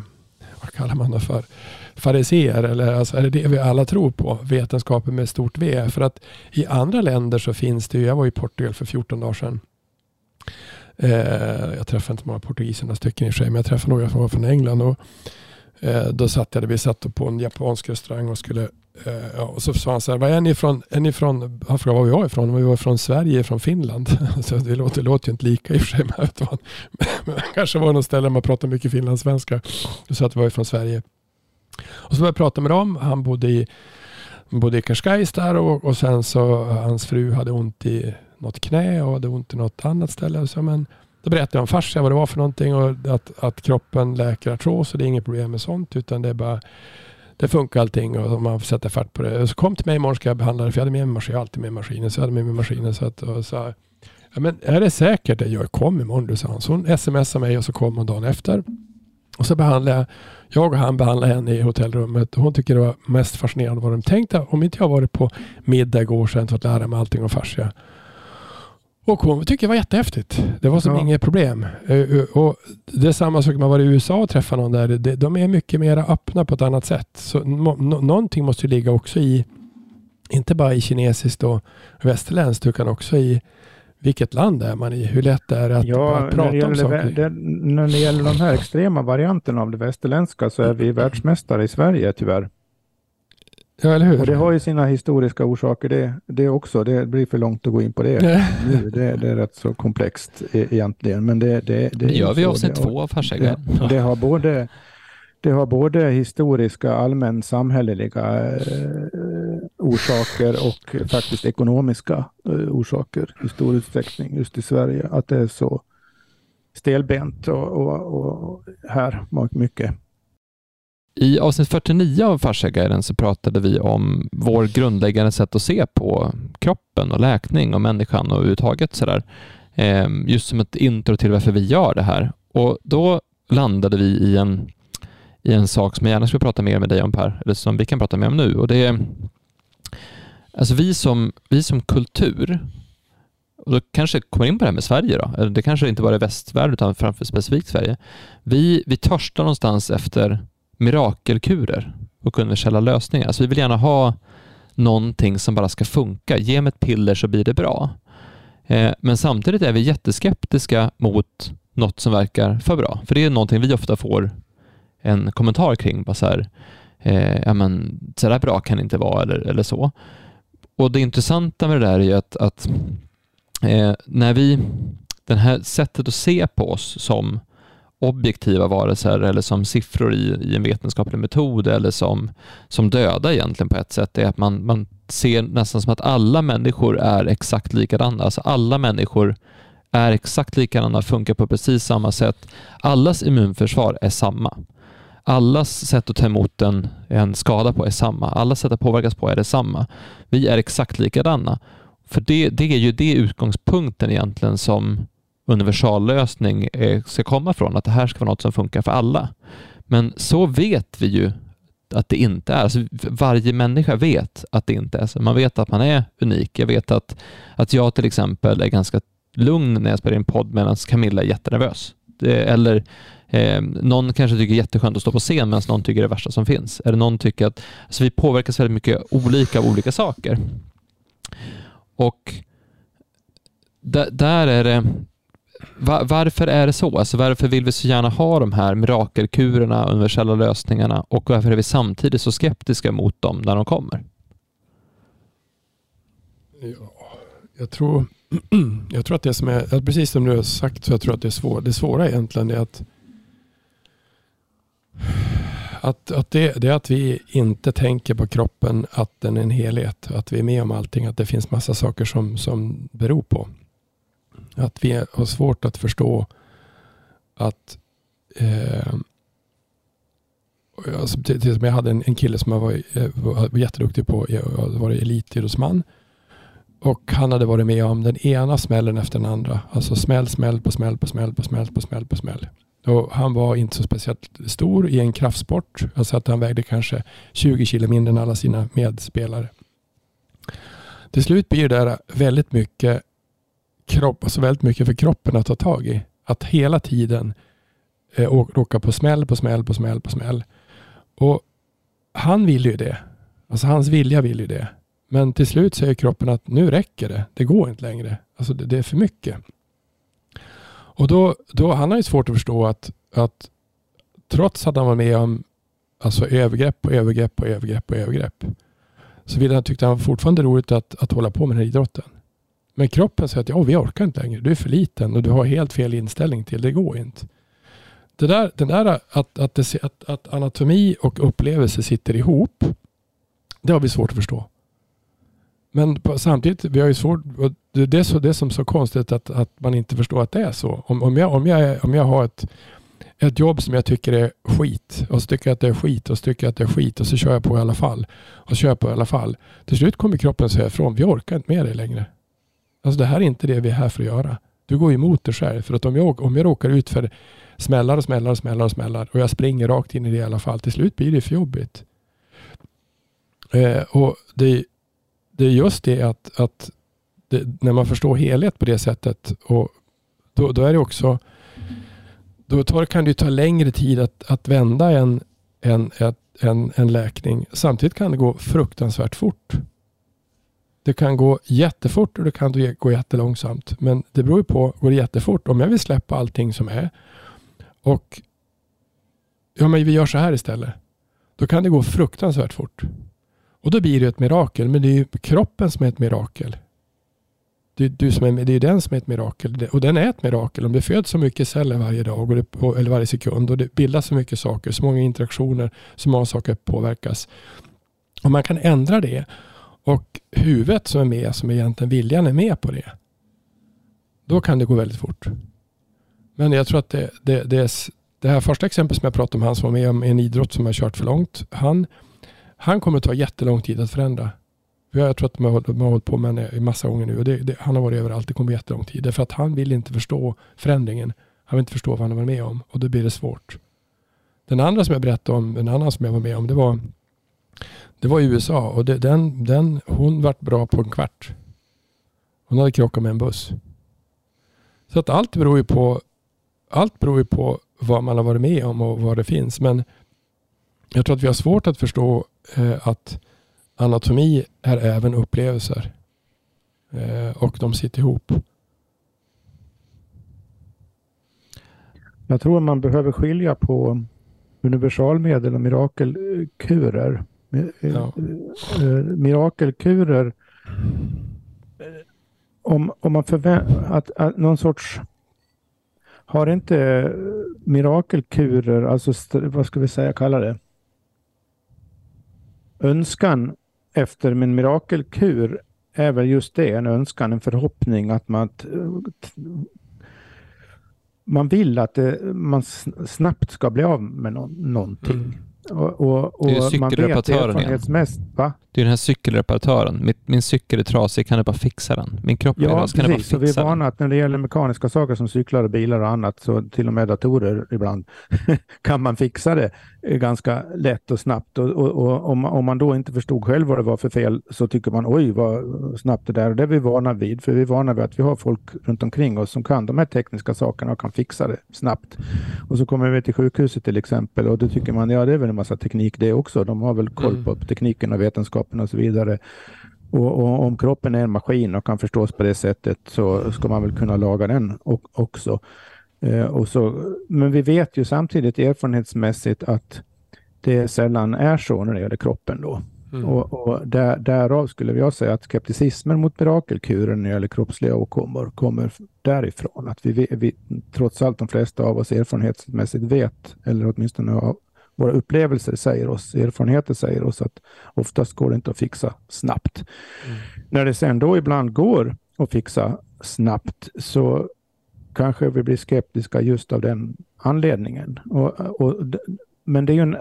vad kallar man det för? fariseer eller alltså är det det vi alla tror på? Vetenskapen med stort V. För att i andra länder så finns det ju, jag var i Portugal för 14 dagar sedan. Eh, jag träffade inte många portugiser, några stycken i sig, men jag träffade några som var från England. Och, eh, då satt jag, vi satt på en japansk restaurang och skulle Uh, och så sa han så här, var är ni ifrån? Är ni från, han frågade var vi var ifrån. Vi var från Sverige, från Finland. så det, låter, det låter ju inte lika i och för sig. Men, men kanske var något ställe där man pratade mycket finlandssvenska. Du sa att vi var från Sverige. Och så började jag prata med dem. Han bodde i, bodde i Cascais där och, och sen så hans fru hade ont i något knä och hade ont i något annat ställe. Så, men, då berättade jag om fascia, vad det var för någonting och att, att kroppen läker artros och det är inget problem med sånt utan det är bara det funkar allting och man får sätta fart på det. Och så kom till mig imorgon ska jag behandla det för jag hade med mig maskinen, jag har alltid med maskinen. Så jag hade med mig maskinen så att, och sa, ja, men är det säkert? Jag kom imorgon, du sa han. Så hon smsade mig och så kom hon dagen efter. Och så behandlade jag, jag och han behandlade henne i hotellrummet. Hon tycker det var mest fascinerande vad de tänkte. Om inte jag varit på middag igår så hade jag fått lära mig allting om fascia. Och hon tycker det var jättehäftigt. Det var som ja. inget problem. Eh, eh, och det är samma sak man var i USA och träffade någon där. De är mycket mer öppna på ett annat sätt. Så någonting måste ju ligga också i, inte bara i kinesiskt och västerländskt, utan också i vilket land är man i? Hur lätt är det att, ja, att prata om saker? Det, när det gäller de här extrema varianterna av det västerländska så är vi världsmästare i Sverige tyvärr. Ja, eller hur? Och det har ju sina historiska orsaker det, det också. Det blir för långt att gå in på det nu. Det, det är rätt så komplext e- egentligen. Men det, det, det, det gör vi avsnitt två av Farsägaren. Det, det har både det har både historiska, allmän samhälleliga eh, orsaker och faktiskt ekonomiska eh, orsaker i stor utsträckning just i Sverige. Att det är så stelbent och, och, och här mycket. I avsnitt 49 av Fasciaguiden så pratade vi om vår grundläggande sätt att se på kroppen och läkning och människan och överhuvudtaget sådär. Ehm, just som ett intro till varför vi gör det här. Och då landade vi i en, i en sak som jag gärna skulle prata mer med dig om Per, eller som vi kan prata mer om nu. Och det är Alltså vi som, vi som kultur, och då kanske kommer in på det här med Sverige då, det kanske inte bara är västvärlden utan framför specifikt Sverige. Vi, vi törstar någonstans efter mirakelkurer och universella lösningar. Så vi vill gärna ha någonting som bara ska funka. Ge mig ett piller så blir det bra. Eh, men samtidigt är vi jätteskeptiska mot något som verkar för bra. För det är någonting vi ofta får en kommentar kring. Bara så här, eh, ja, men, så där bra kan det inte vara eller, eller så. Och det intressanta med det där är ju att, att eh, när vi, det här sättet att se på oss som objektiva varelser eller som siffror i, i en vetenskaplig metod eller som, som döda egentligen på ett sätt är att man, man ser nästan som att alla människor är exakt likadana. Alltså alla människor är exakt likadana, funkar på precis samma sätt. Allas immunförsvar är samma. Allas sätt att ta emot en, en skada på är samma. Allas sätt att påverkas på är detsamma. Vi är exakt likadana. För det, det är ju det utgångspunkten egentligen som universallösning eh, ska komma från, att det här ska vara något som funkar för alla. Men så vet vi ju att det inte är. Alltså varje människa vet att det inte är så. Man vet att man är unik. Jag vet att, att jag till exempel är ganska lugn när jag spelar in podd medan Camilla är jättenervös. Det, eller eh, någon kanske tycker det är jätteskönt att stå på scen medan någon tycker det är det värsta som finns. Eller någon tycker att alltså vi påverkas väldigt mycket olika av olika saker. Och där är det varför är det så? Alltså varför vill vi så gärna ha de här mirakelkurerna, universella lösningarna och varför är vi samtidigt så skeptiska mot dem när de kommer? Ja, jag tror, jag tror att det som är, precis som du har sagt, så jag tror att det är svår, Det svåra egentligen är att, att, att det, det är att vi inte tänker på kroppen, att den är en helhet, att vi är med om allting, att det finns massa saker som, som beror på. Att vi har svårt att förstå att eh, alltså, till, till, jag hade en, en kille som var, eh, var jätteduktig på att vara elitidrottsman. Och han hade varit med om den ena smällen efter den andra. Alltså smäll, smäll på smäll på smäll på smäll på smäll på smäll. Och han var inte så speciellt stor i en kraftsport. Alltså att han vägde kanske 20 kilo mindre än alla sina medspelare. Till slut blir det där väldigt mycket kropp, alltså väldigt mycket för kroppen att ta tag i. Att hela tiden eh, åka på smäll på smäll på smäll på smäll. Och han vill ju det. Alltså hans vilja vill ju det. Men till slut säger kroppen att nu räcker det. Det går inte längre. Alltså det, det är för mycket. Och då, då han har ju svårt att förstå att, att trots att han var med om alltså övergrepp på övergrepp på övergrepp på övergrepp så ville han, tyckte han fortfarande roligt att, att hålla på med den här idrotten. Men kroppen säger att ja, vi orkar inte längre. Du är för liten och du har helt fel inställning till det. går inte. Det där, den där att, att, det, att, att anatomi och upplevelse sitter ihop, det har vi svårt att förstå. Men på, samtidigt, vi har ju svårt, det är, så, det är som så konstigt att, att man inte förstår att det är så. Om, om, jag, om, jag, om jag har ett, ett jobb som jag tycker är skit och så tycker jag att det är skit och så tycker jag att det är skit och så kör jag på i alla fall. Och så kör jag på i alla fall. Till slut kommer kroppen säga ifrån, vi orkar inte med det längre. Alltså det här är inte det vi är här för att göra. Du går emot dig själv. För att om jag, om jag råkar ut för smällar och smällar och smällar och smällar och jag springer rakt in i det i alla fall. Till slut blir det för jobbigt. Eh, och det, det är just det att, att det, när man förstår helhet på det sättet och då, då är det också då tar, kan det ta längre tid att, att vända en, en, en, en läkning. Samtidigt kan det gå fruktansvärt fort. Det kan gå jättefort och det kan gå jättelångsamt. Men det beror på, går det jättefort, om jag vill släppa allting som är och ja, men vi gör så här istället. Då kan det gå fruktansvärt fort. Och då blir det ett mirakel. Men det är ju kroppen som är ett mirakel. Det är, du som är, det är den som är ett mirakel. Och den är ett mirakel. Om det föds så mycket celler varje dag och det, eller varje sekund och det bildas så mycket saker, så många interaktioner, så många saker påverkas. Om man kan ändra det och huvudet som är med, som egentligen viljan är med på det. Då kan det gå väldigt fort. Men jag tror att det, det, det, är, det här första exemplet som jag pratade om, han som var med om en idrott som har kört för långt. Han, han kommer ta jättelång tid att förändra. Jag tror att de har, har hållit på med henne en massa gånger nu och det, det, han har varit överallt. Det kommer jättelång tid. Därför att han vill inte förstå förändringen. Han vill inte förstå vad han har varit med om och då blir det svårt. Den andra som jag berättade om, en annan som jag var med om, det var, det var i USA och det, den, den, hon vart bra på en kvart. Hon hade krockat med en buss. Så att allt beror ju på, allt beror ju på vad man har varit med om och vad det finns. Men jag tror att vi har svårt att förstå eh, att anatomi är även upplevelser. Eh, och de sitter ihop. Jag tror man behöver skilja på universalmedel och mirakelkurer. Ja. Eh, mirakelkurer, om, om man förväntar att, att någon sorts har inte mirakelkurer, alltså vad ska vi säga, kalla det? Önskan efter min mirakelkur är väl just det, en önskan, en förhoppning att man man vill att det, man snabbt ska bli av med no någonting. Mm. Och, och, och det är cykelreparatören igen. Va? Det är den här cykelreparatören. Min, min cykel är trasig, kan du bara fixa den? Min kropp ja, är trasig, kan du bara fixa den? Vi är vana att när det gäller mekaniska saker som cyklar och bilar och annat, så till och med datorer ibland, kan man fixa det ganska lätt och snabbt. Och, och, och om, om, man då inte förstod själv vad det var för fel så tycker man oj vad snabbt det där. Och det är vi vana vid, för vi är vana vid att vi har folk runt omkring oss som kan de här tekniska sakerna och kan fixa det snabbt. Och så kommer vi till sjukhuset till exempel och då tycker man ja det är väl en massa teknik det också. De har väl koll på mm. tekniken och vetenskapen och så vidare. Och, och, om kroppen är en maskin och kan förstås på det sättet så ska man väl kunna laga den också. Eh, och så, men vi vet ju samtidigt erfarenhetsmässigt att det sällan är så när det gäller kroppen då. Mm. Och, och där, därav skulle jag säga att skepticismen mot mirakelkuren när det gäller kroppsliga åkommor kommer därifrån. Att vi, vi, trots allt de flesta av oss erfarenhetsmässigt vet, eller åtminstone har, våra upplevelser säger oss, erfarenheter säger oss att oftast går det inte att fixa snabbt. Mm. När det sen då ibland går att fixa snabbt så kanske vi blir skeptiska just av den anledningen. Och, och, men det är ju en,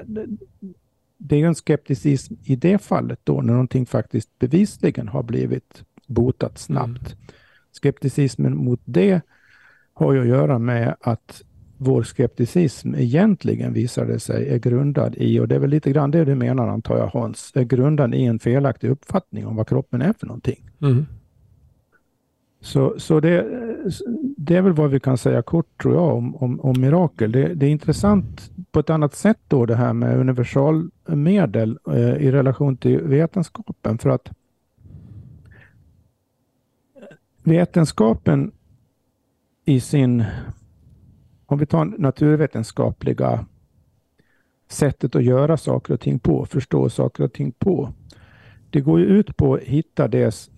det är en skepticism i det fallet då när någonting faktiskt bevisligen har blivit botat snabbt. Mm. Skepticismen mot det har ju att göra med att vår skepticism egentligen visar det sig är grundad i, och det är väl lite grann det du menar antar jag Hans, är grundad i en felaktig uppfattning om vad kroppen är för någonting. Mm. Så, så det, det är väl vad vi kan säga kort tror jag om, om, om mirakel. Det, det, är intressant på ett annat sätt då det här med universalmedel eh, i relation till vetenskapen för att vetenskapen i sin, om vi tar naturvetenskapliga sättet att göra saker och ting på, förstå saker och ting på. Det går ju ut på att hitta det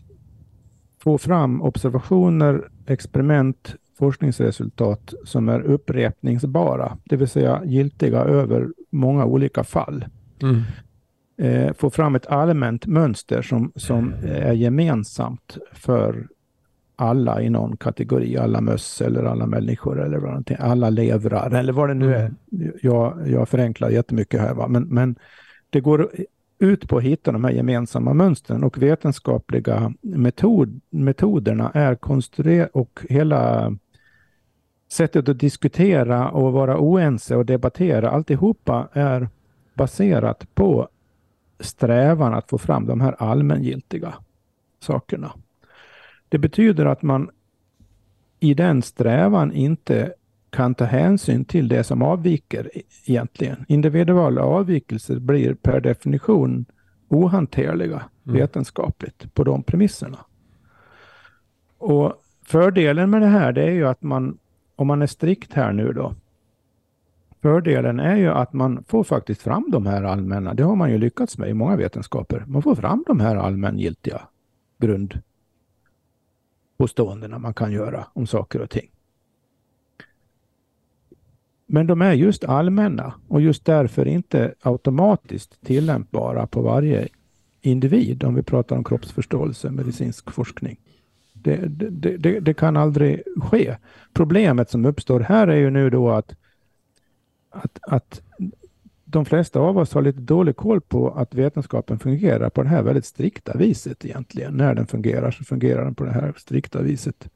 få fram observationer, experiment, forskningsresultat som är upprepningsbara, det vill säga giltiga över många olika fall. Mm. Eh, få fram ett allmänt mönster som, som är gemensamt för alla i någon kategori, alla möss eller alla människor eller vad alla levrar eller vad det nu är. Jag, jag förenklar jättemycket här, va? Men, men det går ut på att hitta de här gemensamma mönstren och vetenskapliga metod, metoderna är konstruerade och hela sättet att diskutera och vara oense och debattera, alltihopa är baserat på strävan att få fram de här allmängiltiga sakerna. Det betyder att man i den strävan inte kan ta hänsyn till det som avviker egentligen. Individuella avvikelser blir per definition ohanterliga mm. vetenskapligt på de premisserna. Och fördelen med det här det är ju att man, om man är strikt här nu då, fördelen är ju att man får faktiskt fram de här allmänna, det har man ju lyckats med i många vetenskaper, man får fram de här allmängiltiga påståendena man kan göra om saker och ting. Men de är just allmänna och just därför inte automatiskt tillämpbara på varje individ om vi pratar om kroppsförståelse, medicinsk forskning. Det, det, det, det, kan aldrig ske. Problemet som uppstår här är ju nu då att att, att de flesta av oss har lite dålig koll på att vetenskapen fungerar på det här väldigt strikta viset egentligen. När den fungerar så fungerar den på det här strikta viset.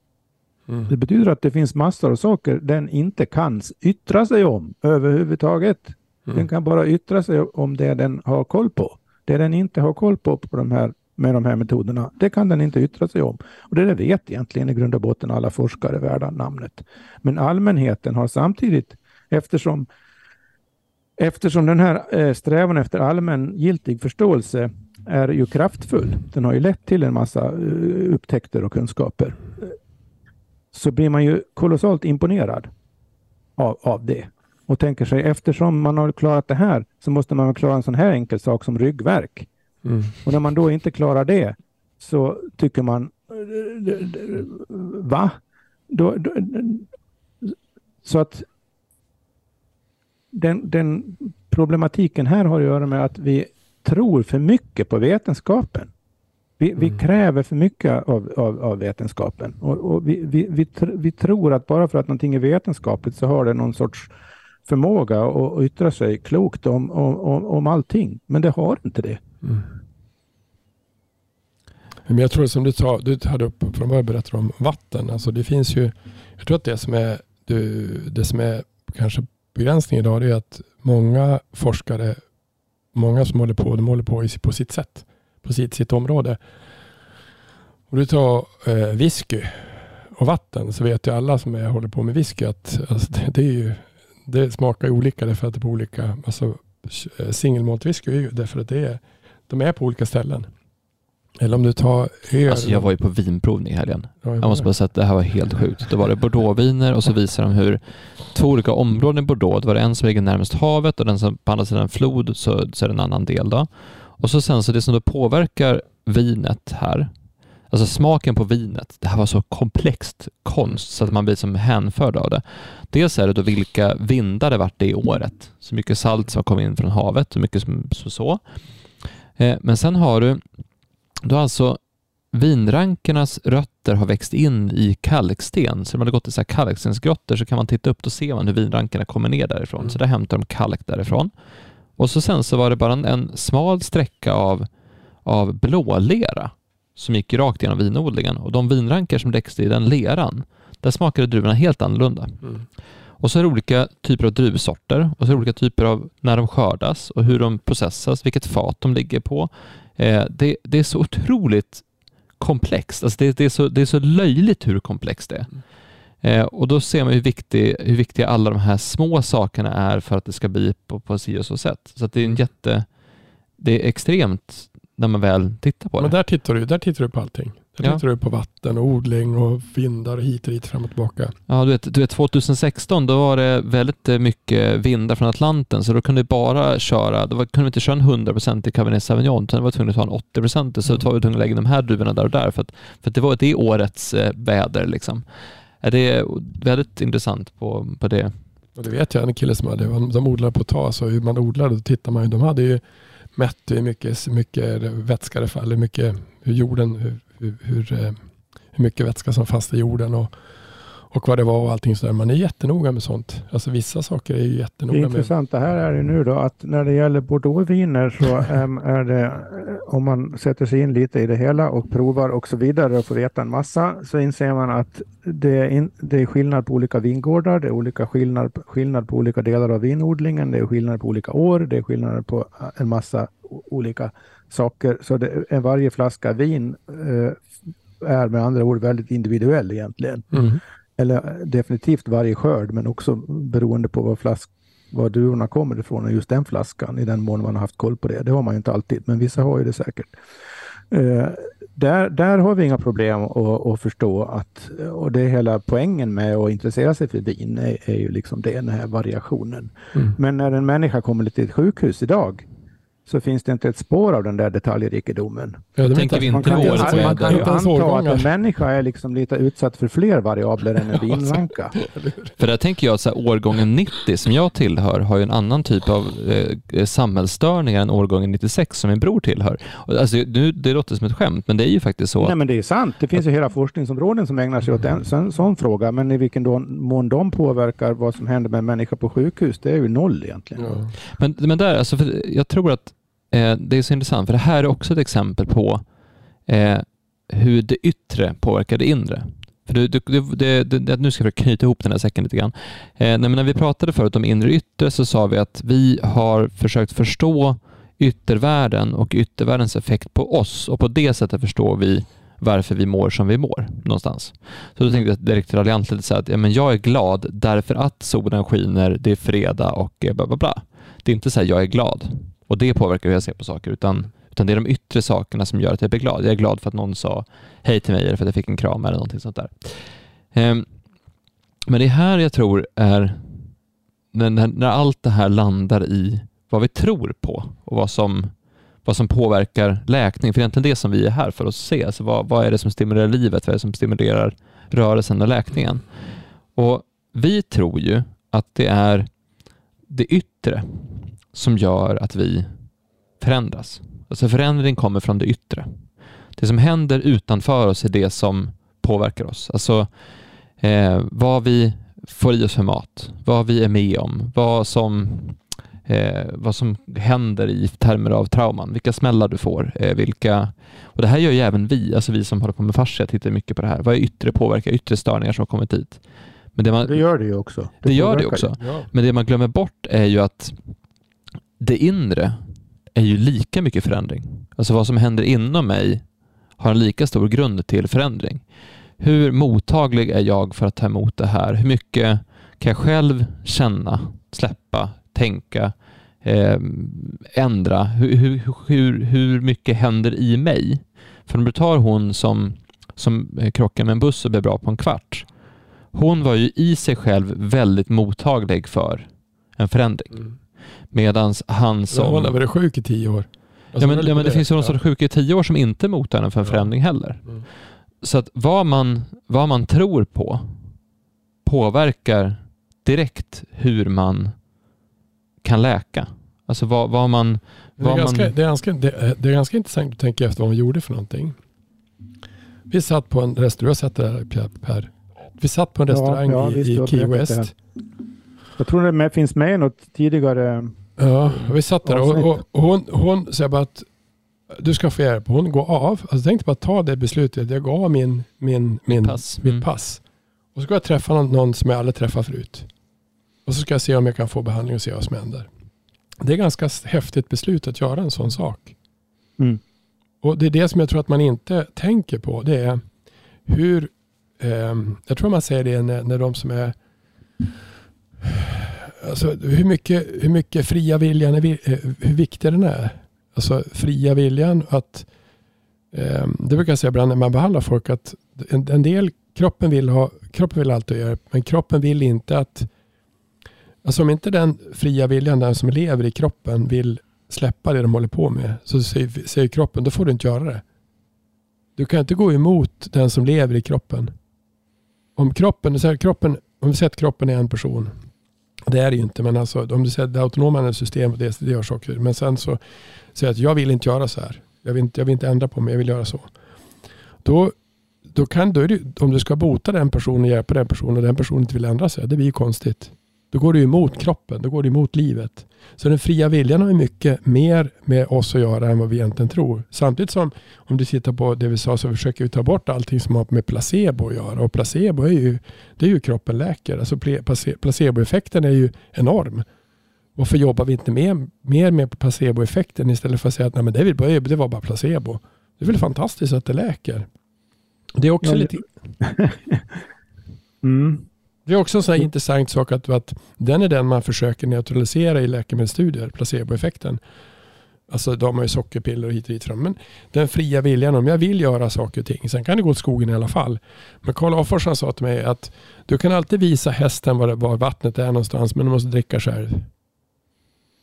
Mm. Det betyder att det finns massor av saker den inte kan yttra sig om överhuvudtaget. Mm. Den kan bara yttra sig om det den har koll på. Det den inte har koll på, på de här, med de här metoderna, det kan den inte yttra sig om. Och det vet egentligen i grund och botten alla forskare värda namnet. Men allmänheten har samtidigt, eftersom Eftersom den här eh, strävan efter allmän giltig förståelse är ju kraftfull, den har ju lett till en massa eh, upptäckter och kunskaper, så blir man ju kolossalt imponerad av, av det och tänker sig eftersom man har klarat det här så måste man klara en sån här enkel sak som ryggverk. Mm. Och när man då inte klarar det så tycker man va? Då, då, så att den, den, problematiken här har att göra med att vi tror för mycket på vetenskapen. Vi, mm. vi kräver för mycket av, av, av vetenskapen och, och vi, vi, tr vi, tror att bara för att någonting är vetenskapligt så har det någon sorts förmåga att yttra sig klokt om, om, om allting. Men det har inte det. Mm. Men jag tror som du, sa, du hade upp från början berättade om vatten. Alltså det finns ju, jag tror att det som är, det som är kanske begränsning idag är att många forskare, många som håller på, de håller på på sitt sätt, på sitt, sitt område. Och du tar eh, whisky och vatten så vet ju alla som är, håller på med whisky att alltså, det, det, är ju, det smakar olika därför att det är på olika, alltså eh, single malt whisky är ju därför att det är, de är på olika ställen. Eller om du tar öl. Alltså jag var ju på vinprovning i helgen. Ja, jag, jag måste bara säga att det här var helt sjukt. Då var det bordeauxviner och så visar de hur två olika områden i Bordeaux, det var det en som ligger närmast havet och den som på andra sidan flod så, så är det en annan del då. Och så sen så det som då påverkar vinet här, alltså smaken på vinet, det här var så komplext konst så att man blir som hänförd av det. Dels är det då vilka vindar det vart det i året, så mycket salt som kom in från havet, så mycket som så. så. Eh, men sen har du då alltså vinrankernas rötter har växt in i kalksten, så om man har gått i så här kalkstensgrottor så kan man titta upp och se hur vinrankerna kommer ner därifrån. Mm. Så där hämtar de kalk därifrån. Och så sen så var det bara en, en smal sträcka av, av blålera som gick rakt genom vinodlingen och de vinrankar som växte i den leran, där smakade druvorna helt annorlunda. Mm. Och så är det olika typer av druvsorter och så är det olika typer av när de skördas och hur de processas, vilket fat de ligger på, Eh, det, det, är så otroligt komplext. Alltså det, det, är så, det är så löjligt hur komplext det är. Mm. Eh, och då ser man hur, viktig, hur viktiga alla de här små sakerna är för att det ska bli på, på si och så sätt. Så det är en jätte... Det är extremt när man väl tittar på det. Men där tittar du, där tittar du på allting. Där ja. tittar du på vatten och odling och vindar hit och dit fram och tillbaka. Ja, du vet, du vet 2016 då var det väldigt eh, mycket vindar från Atlanten så då kunde vi bara köra, då kunde vi inte köra en 100% i Cabernet Sauvignon utan var tvungna att ta en 80% så mm. var vi tvungna att lägga de här druvorna där och där för att, för att det var det årets eh, väder liksom. Det är väldigt intressant på, på det. Och det vet jag en kille som hade, de odlar potatis och hur man odlade, då tittar man ju, de hade ju mätt hur mycket, mycket vätska det faller, hur mycket hur jorden, hur, hur, hur, eh, hur mycket vätska som fanns i jorden och, och vad det var och allting sådär. Man är jättenoga med sånt. Alltså vissa saker är ju jättenoga med. Det intressanta här är ju nu då att när det gäller bordeauxviner så äm, är det, eh, om man sätter sig in lite i det hela och provar och så vidare och får veta en massa så inser man att det är, in, det är skillnad på olika vingårdar, det är olika skillnad, skillnad på olika delar av vinodlingen, det är skillnad på olika år, det är skillnad på en massa olika saker. Så det, en varje flaska vin eh, är med andra ord väldigt individuell egentligen. Mm. Eller definitivt varje skörd, men också beroende på vad, flask, var druvorna kommer ifrån och just den flaskan, i den mån man har haft koll på det. Det har man ju inte alltid, men vissa har ju det säkert. Eh, där, där har vi inga problem att, att, förstå att, och det är hela poängen med att intressera sig för vin, är, är ju liksom det, den här variationen. Mm. Men när en människa kommer till ett sjukhus idag så finns det inte ett spår av den där detaljrikedomen. Ja, det tänker inte- vi Man kan, ju, man kan ju anta att en människa är liksom lite utsatt för fler variabler än en vinranka. För där tänker jag att så här, årgången 90 som jag tillhör har ju en annan typ av eh, samhällsstörningar än årgången 96 som min bror tillhör. Alltså, nu, det låter som ett skämt, men det är ju faktiskt så. Nej men det är sant. Det finns ju hela forskningsområden som ägnar sig åt en sån, sån fråga. Men i vilken då, mån de påverkar vad som händer med en människa på sjukhus, det är ju noll egentligen. Ja. Men, men där, alltså, för jag tror att eh, det är så intressant, för det här är också ett exempel på eh, hur det yttre påverkar det inre. För du, du, du, det, det, nu ska jag knyta ihop den här säcken lite grann. Eh, nej, men när vi pratade förut om inre och yttre så sa vi att vi har försökt förstå yttervärlden och yttervärldens effekt på oss och på det sättet förstår vi varför vi mår som vi mår någonstans. Så då tänkte jag direkt raljant lite så att ja, men jag är glad därför att solen skiner, det är fredag och eh, bla bla bla. Det är inte så här jag är glad och det påverkar hur jag ser på saker utan, utan det är de yttre sakerna som gör att jag blir glad. Jag är glad för att någon sa hej till mig eller för att jag fick en kram eller någonting sånt där. Um, men det är här jag tror är när, när, när allt det här landar i vad vi tror på och vad som, vad som påverkar läkning. För det är egentligen det som vi är här för att se. Alltså vad, vad är det som stimulerar livet? Vad är det som stimulerar rörelsen och läkningen? Och vi tror ju att det är det yttre som gör att vi förändras. Alltså förändring kommer från det yttre. Det som händer utanför oss är det som påverkar oss. Alltså eh, vad vi får i oss för mat, vad vi är med om, vad som, eh, vad som händer i termer av trauman, vilka smällar du får, eh, vilka... Och det här gör ju även vi, alltså vi som håller på med fascia tittar mycket på det här. Vad är yttre påverkan, yttre störningar som har kommit dit? Men det, man, Det gör det ju också. det gör det påverkar också. Ja. Men det man glömmer bort är ju att det inre är ju lika mycket förändring. Alltså vad som händer inom mig har en lika stor grund till förändring. Hur mottaglig är jag för att ta emot det här? Hur mycket kan jag själv känna, släppa, tänka, eh, ändra? Hur, hur, hur, hur mycket händer i mig? För om du tar hon som, som krockar med en buss och blir bra på en kvart. Hon var ju i sig själv väldigt mottaglig för en förändring. Mm. Medan han Så hon har som... varit sjuk i tio år. Ja Alltså, men, höll ja, men det finns ju de som är Ja. sjuka i tio år som inte är mottagna för en Ja. förändring heller. Mm. Så att vad man, vad man tror på påverkar direkt hur man kan läka. Alltså vad, vad man... Det är, Vad ganska, man- det, är ganska, det, är, det är ganska intressant att tänka efter vad man gjorde för någonting. Vi satt på en restaurang, jag har sett det här Per. Vi satt på en Ja, restaurang ja, i, visst, i du har Key. West. Jag tror det med, finns med i något tidigare. Ja, vi satt där och, och, och hon, hon säger bara att du ska få hjälp. Hon går av. Alltså, tänkte bara ta det beslutet. Jag går av min, min, min, pass. mitt Mm. pass. Och så ska jag träffa någon, någon som jag aldrig träffat förut. Och så ska jag se om jag kan få behandling och se vad som händer. Det är ganska häftigt beslut att göra en sån sak. Mm. Och det är det som jag tror att man inte tänker på. Det är hur, ehm, jag tror man säger det när, när de som är, alltså hur mycket, hur mycket fria viljan, är, eh, hur viktig den är. Alltså fria viljan att, eh, det brukar jag säga ibland när man behandlar folk att en, en del, kroppen vill ha, kroppen vill alltid göra det, men kroppen vill inte att, alltså om inte den fria viljan, den som lever i kroppen vill släppa det de håller på med. Så säger, säger kroppen, då får du inte göra det. Du kan inte gå emot den som lever i kroppen. Om kroppen, så här, kroppen om vi säger att kroppen är en person. Det är det ju inte, men alltså, om du säger att det autonoma systemet det, det gör saker. Men sen så säger jag att jag vill inte göra så här. Jag vill inte, jag vill inte ändra på mig, jag vill göra så. Då, då kan, du, om du ska bota den personen och hjälpa den personen och den personen inte vill ändra sig, det blir ju konstigt. Då går du emot kroppen, då går du emot livet. Så den fria viljan har mycket mer med oss att göra än vad vi egentligen tror. Samtidigt som om du tittar på det vi sa så försöker vi ta bort allting som har med placebo att göra. Och placebo är ju, det är ju kroppen läker. Alltså placeboeffekten är ju enorm. Varför jobbar vi inte mer, mer med placeboeffekten istället för att säga att Nej, men det, det var bara placebo. Det är väl fantastiskt att det läker. Det är också Ja, lite Mm. Det är också en sån här intressant sak att, att den är den man försöker neutralisera i läkemedelsstudier, placeboeffekten. Alltså de har ju sockerpiller och hit och dit fram. Men den fria viljan, om jag vill göra saker och ting, sen kan det gå åt skogen i alla fall. Men Karl Afors sa till mig att du kan alltid visa hästen var, var vattnet är någonstans, men du måste dricka själv.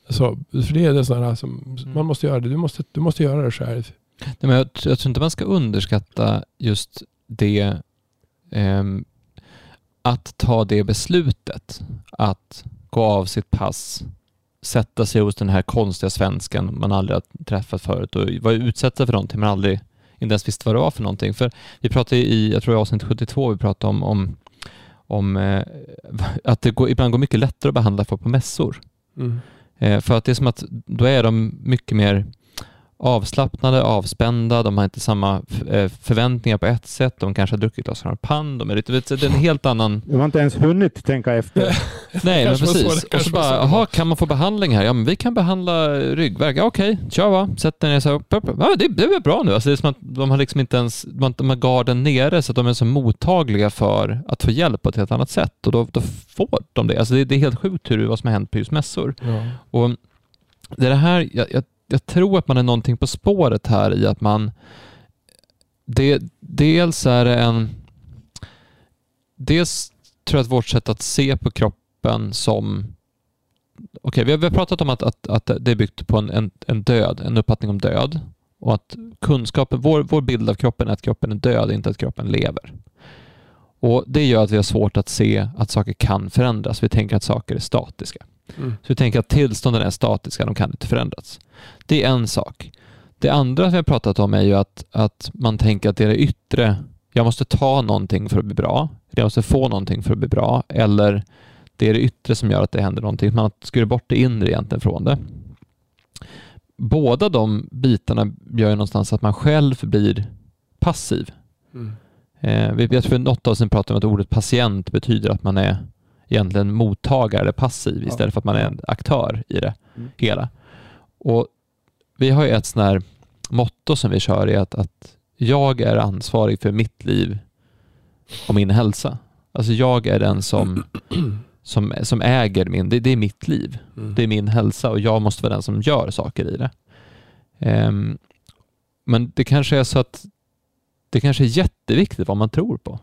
Så, för det är det sådana som Mm. man måste göra det. Du måste, du måste göra det själv. Nej, men jag, jag tror inte man ska underskatta just det ehm, att ta det beslutet att gå av sitt pass, sätta sig hos den här konstiga svensken man aldrig har träffat förut och vara utsatt för någonting man aldrig inte ens visste vad det var för någonting. För vi pratade i, jag tror i avsnitt 72, vi pratade om, om, om eh, att det går, ibland går mycket lättare att behandla folk på mässor. Mm. Eh, för att det är som att då är de mycket mer avslappnade, avspända, de har inte samma eh, förväntningar på ett sätt, de kanske har druckit glas champagne, de är lite, det är en helt annan... Du har inte ens hunnit tänka efter. Nej, men så, precis. det Och så bara, så. jaha, kan man få behandling här? Ja, men vi kan behandla ryggvärk. Ja, okej, kör va. Sätt dig ner så. upp. Ja, det, det är väl bra nu. Alltså, det är som att de har liksom inte ens, de har- de har garden nere så att de är så mottagliga för att få hjälp på ett helt annat sätt och då, då får de det. Alltså det, det är helt sjukt hur, vad som har hänt på just mässor. Ja. Och det är det här, jag, jag, jag tror att man är någonting på spåret här i att man det, dels är det en dels tror jag att vårt sätt att se på kroppen som Okej, vi, har, vi har pratat om att, att, att det är byggt på en, en, en död, en uppfattning om död och att kunskapen, vår, vår bild av kroppen är att kroppen är död, inte att kroppen lever. Och Det gör att vi har svårt att se att saker kan förändras. Vi tänker att saker är statiska. Mm. Så vi tänker att tillstånden är statiska, de kan inte förändras. Det är en sak. Det andra vi har pratat om är ju att, att man tänker att det är det yttre. Jag måste ta någonting för att bli bra. Jag måste få någonting för att bli bra. Eller det är det yttre som gör att det händer någonting. Man skurit bort det inre egentligen från det. Båda de bitarna gör ju någonstans att man själv blir passiv. Mm. Eh, jag tror för något av oss pratade om att ordet patient betyder att man är egentligen mottagare eller passiv Ja. istället för att man är en aktör i det Mm. hela. Och vi har ju ett sånt här motto som vi kör i att, att jag är ansvarig för mitt liv och min hälsa. Alltså jag är den som, som, som äger min, det, det är mitt liv. Mm. Det är min hälsa och jag måste vara den som gör saker i det. Ehm, men det kanske är så att det kanske är jätteviktigt vad man tror på.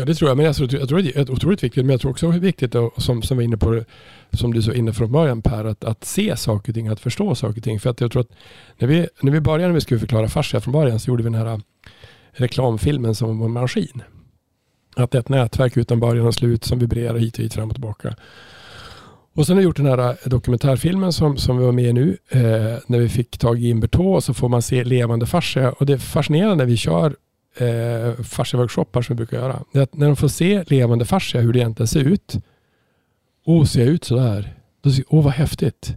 Ja, det tror jag. Men jag tror, jag tror det är otroligt viktigt. Men jag tror också det är viktigt, som, som vi inne på, som du så inne från början Per, att, att se saker och ting, att förstå saker och ting. För att jag tror att när vi, när vi började, när vi skulle förklara fascia från början, så gjorde vi den här äh, reklamfilmen som var en maskin. Att det är ett nätverk utan början och slut som vibrerar hit och hit, fram och tillbaka. Och sen har vi gjort den här äh, dokumentärfilmen som, som vi var med i nu, eh, när vi fick tag i Imbertå så får man se levande fascia. Och det är fascinerande när vi kör eh, fascia-workshoppar som vi brukar göra. Det är att när de får se levande fascia, hur det egentligen ser ut. Åh, ser jag ut sådär? Då ser, åh, vad häftigt.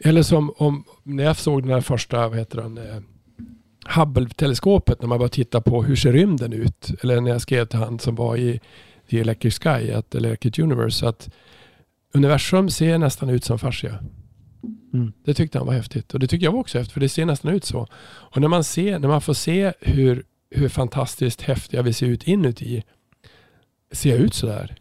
Eller som om, när jag såg den här första, vad heter den, eh, Hubble-teleskopet, när man bara tittar på hur ser rymden ut? Eller när jag skrev till han som var i, i Electric Sky, att, eller Electric Universe, att universum ser nästan ut som fascia. Mm. Det tyckte han var häftigt. Och det tycker jag också häftigt, för det ser nästan ut så. Och när man, ser, när man får se hur, hur fantastiskt häftiga vi ser ut inuti, ser jag ut sådär?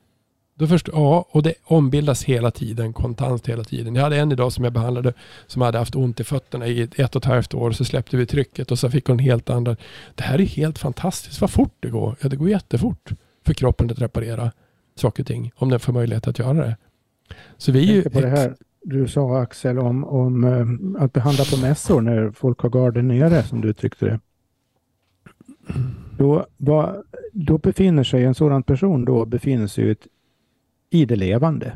Då först, ja, och det ombildas hela tiden, kontant hela tiden. Jag hade en idag som jag behandlade som hade haft ont i fötterna i ett, och ett halvt år. Så släppte vi trycket och så fick hon helt andra. Det här är helt fantastiskt, vad fort det går. Ja, det går jättefort för kroppen att reparera saker och ting, om den får möjlighet att göra det. Så vi är ju... på det här du sa Axel om, om eh, att behandla på mässor när folk har garden nere som du uttryckte det. Då, vad, då befinner sig en sådan person då befinner sig ett, i det levande.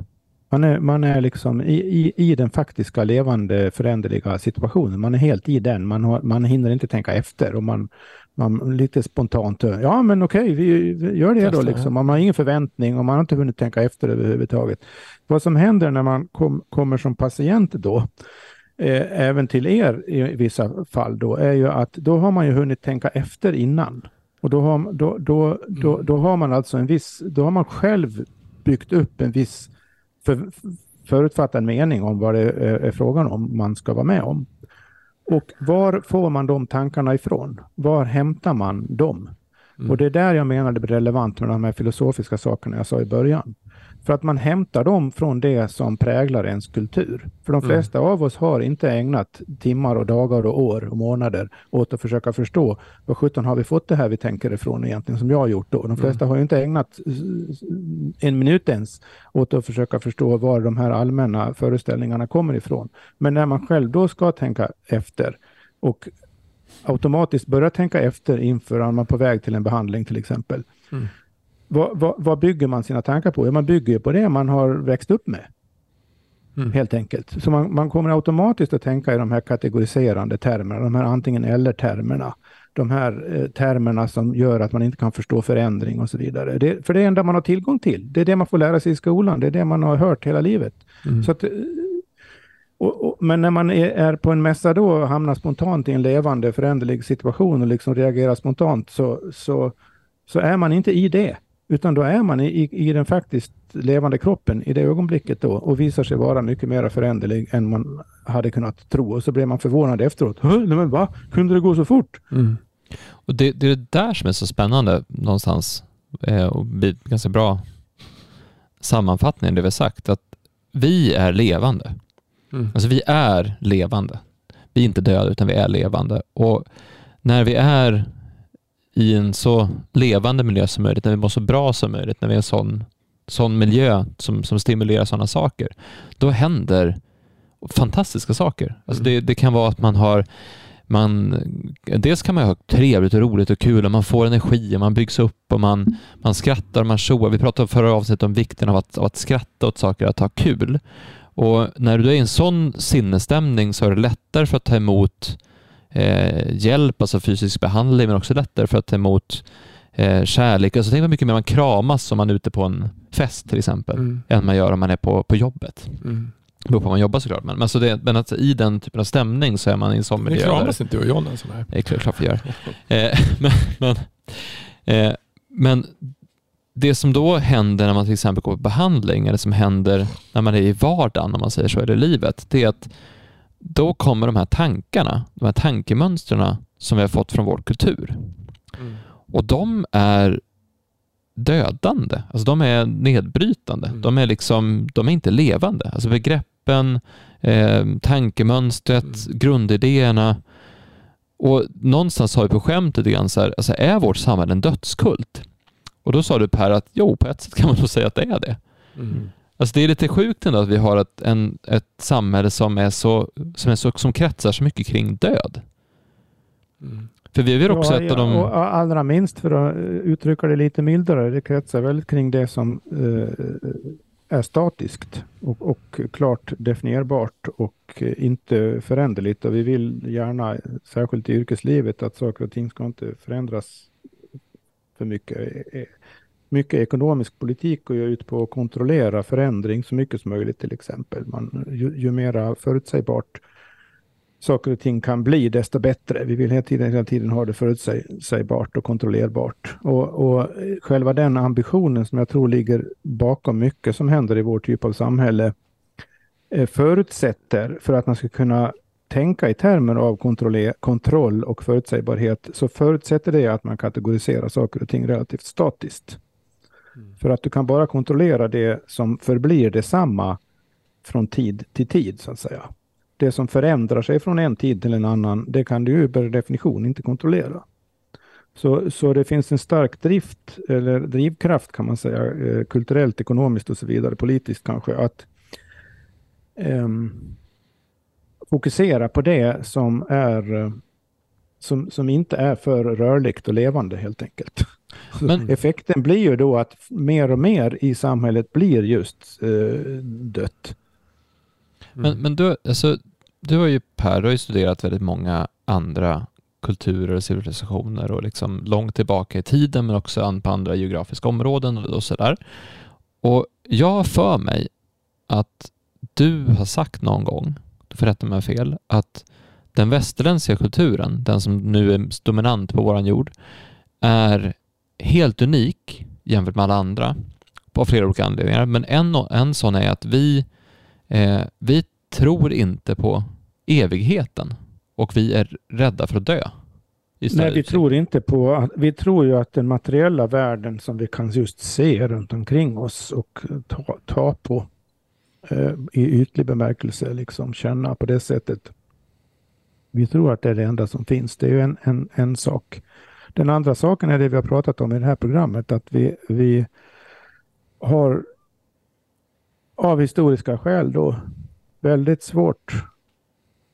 Man är, man är liksom i, i, i den faktiska levande föränderliga situationen. Man är helt i den. Man, har, man hinner inte tänka efter och man, man lite spontant, ja men okej, vi, vi gör det då liksom. Man har ingen förväntning och man har inte hunnit tänka efter överhuvudtaget. Vad som händer när man kom, kommer som patient då, eh, även till er i vissa fall då, är ju att då har man ju hunnit tänka efter innan. Och då har, då, då, då, då har man alltså en viss, då har man själv byggt upp en viss för, förutfattad mening om vad det är, är frågan om man ska vara med om. Och var får man de tankarna ifrån? Var hämtar man dem? Mm. Och det är där jag menar det blir relevant med de här filosofiska sakerna jag sa i början. För att man hämtar dem från det som präglar ens kultur. För de Mm. flesta av oss har inte ägnat timmar och dagar och år och månader åt att försöka förstå vad sjutton har vi fått det här vi tänker ifrån egentligen som jag har gjort då. De flesta har ju inte ägnat en minut ens åt att försöka förstå var de här allmänna föreställningarna kommer ifrån. Men när man själv då ska tänka efter och automatiskt börja tänka efter inför att man är på väg till en behandling till exempel. Mm. Vad, vad, vad bygger man sina tankar på? Ja, man bygger på det man har växt upp med. Mm. Helt enkelt. Så man, man kommer automatiskt att tänka i de här kategoriserande termerna, de här antingen eller-termerna. De här eh, termerna som gör att man inte kan förstå förändring och så vidare. Det, för det är det enda man har tillgång till. Det är det man får lära sig i skolan. Det är det man har hört hela livet. Mm. Så att, eh, och, och, men när man är, är på en mässa då och hamnar spontant i en levande föränderlig situation och liksom reagerar spontant så, så, så är man inte i det. Utan då är man i, i, i den faktiskt levande kroppen i det ögonblicket då och visar sig vara mycket mer föränderlig än man hade kunnat tro. Och så blir man förvånad efteråt. "Hö, Nej, men va? Kunde det gå så fort? Mm. Och det, det är det där som är så spännande någonstans eh, och blir ganska bra sammanfattning det vi har sagt, att vi är levande. Mm. Alltså vi är levande. Vi är inte döda utan vi är levande. Och när vi är i en så levande miljö som möjligt, när vi mår så bra som möjligt, när vi är en sån, sån miljö som, som stimulerar sådana saker, då händer fantastiska saker. Alltså det, det kan vara att man har man, dels kan man ha trevligt och roligt och kul och man får energi och man byggs upp och man, man skrattar och man tjoar. Vi pratade förra avsnittet om vikten av att, av att skratta åt saker, att ha kul. Och när du är i en sån sinnesstämning så är det lättare för att ta emot eh, hjälp, alltså fysisk behandling, men också lättare för att ta emot eh, kärlek. Alltså tänk vad mycket mer man kramas om man är ute på en fest till exempel, Mm. än man gör om man är på, på jobbet. Mm. Det beror på om man jobbar såklart, men, men, så det, men att i den typen av stämning så är man i en sån miljö. där- kramas inte du och John en sån här? det är klart, klart vi gör. Eh, men, men, eh, men det som då händer när man till exempel går på behandling eller som händer när man är i vardagen, om man säger så, eller i livet, det är att då kommer de här tankarna, de här tankemönstren som vi har fått från vår kultur. Mm. Och de är dödande, alltså de är nedbrytande. Mm. De är liksom, de är inte levande. Alltså begreppen, eh, tankemönstret, Mm. grundidéerna. Och någonstans har vi på skämt lite grann så här, alltså är vårt samhälle en dödskult? Och då sa du Per att jo, på ett sätt kan man nog säga att det är det. Mm. Alltså det är lite sjukt ändå att vi har ett, en, ett samhälle som, är så, som, är så, som kretsar så mycket kring död. Mm. För vi är väl också Ja, ett av de... och allra minst för att uttrycka det lite mildare, det kretsar väldigt kring det som eh, är statiskt och, och klart definierbart och eh, inte föränderligt. Och vi vill gärna, särskilt i yrkeslivet, att saker och ting ska inte förändras för mycket. Mycket ekonomisk politik går ju ut på att kontrollera förändring så mycket som möjligt till exempel. Man, ju, ju mera förutsägbart saker och ting kan bli, desto bättre. Vi vill hela tiden, hela tiden ha det förutsägbart och kontrollerbart. Och, och själva den ambitionen som jag tror ligger bakom mycket som händer i vår typ av samhälle eh, förutsätter för att man ska kunna tänka i termer av kontroll och förutsägbarhet så förutsätter det att man kategoriserar saker och ting relativt statiskt. Mm. För att du kan bara kontrollera det som förblir detsamma från tid till tid så att säga. Det som förändrar sig från en tid till en annan, det kan du ju per definition inte kontrollera. Så, så det finns en stark drift, eller drivkraft kan man säga, eh, kulturellt, ekonomiskt och så vidare, politiskt kanske, att ehm, fokusera på det som är eh, som, som inte är för rörligt och levande helt enkelt. Men- Effekten blir ju då att mer och mer i samhället blir just eh, dött. Men, men du, alltså, du har ju Per, du har ju studerat väldigt många andra kulturer och civilisationer och liksom långt tillbaka i tiden men också på andra geografiska områden och, sådär. Och jag har för mig att du har sagt någon gång, du får rätta mig om jag fel, att den västerländska kulturen, den som nu är dominant på våran jord, är helt unik jämfört med alla andra på flera olika anledningar. Men en, en sån är att vi Eh, vi tror inte på evigheten och vi är rädda för att dö. Nej, vi tror inte på, vi tror ju att den materiella världen som vi kan just se runt omkring oss och ta, ta på eh, i ytlig bemärkelse, liksom känna på det sättet. Vi tror att det är det enda som finns. Det är ju en, en, en sak. Den andra saken är det vi har pratat om i det här programmet, att vi, vi har av historiska skäl då väldigt svårt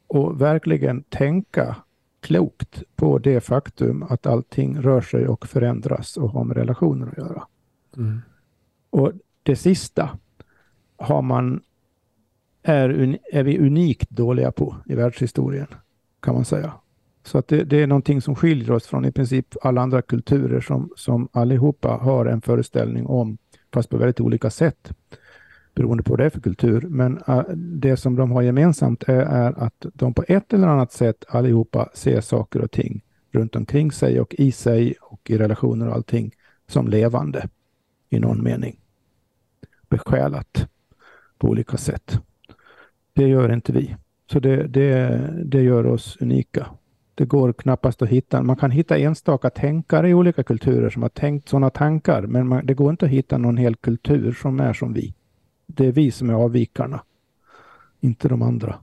att verkligen tänka klokt på det faktum att allting rör sig och förändras och har med relationer att göra. Mm. Och det sista har man, är, är vi unikt dåliga på i världshistorien, kan man säga. Så att det, det, är någonting som skiljer oss från i princip alla andra kulturer som, som allihopa har en föreställning om, fast på väldigt olika sätt beroende på vad det är för kultur. Men äh, det som de har gemensamt är, är, att de på ett eller annat sätt allihopa ser saker och ting runt omkring sig och i sig och i relationer och allting som levande i någon mening. Besjälat på olika sätt. Det gör inte vi. Så det, det, det gör oss unika. Det går knappast att hitta. Man kan hitta enstaka tänkare i olika kulturer som har tänkt sådana tankar, men man, det går inte att hitta någon hel kultur som är som vi det är vi som är avvikarna, inte de andra.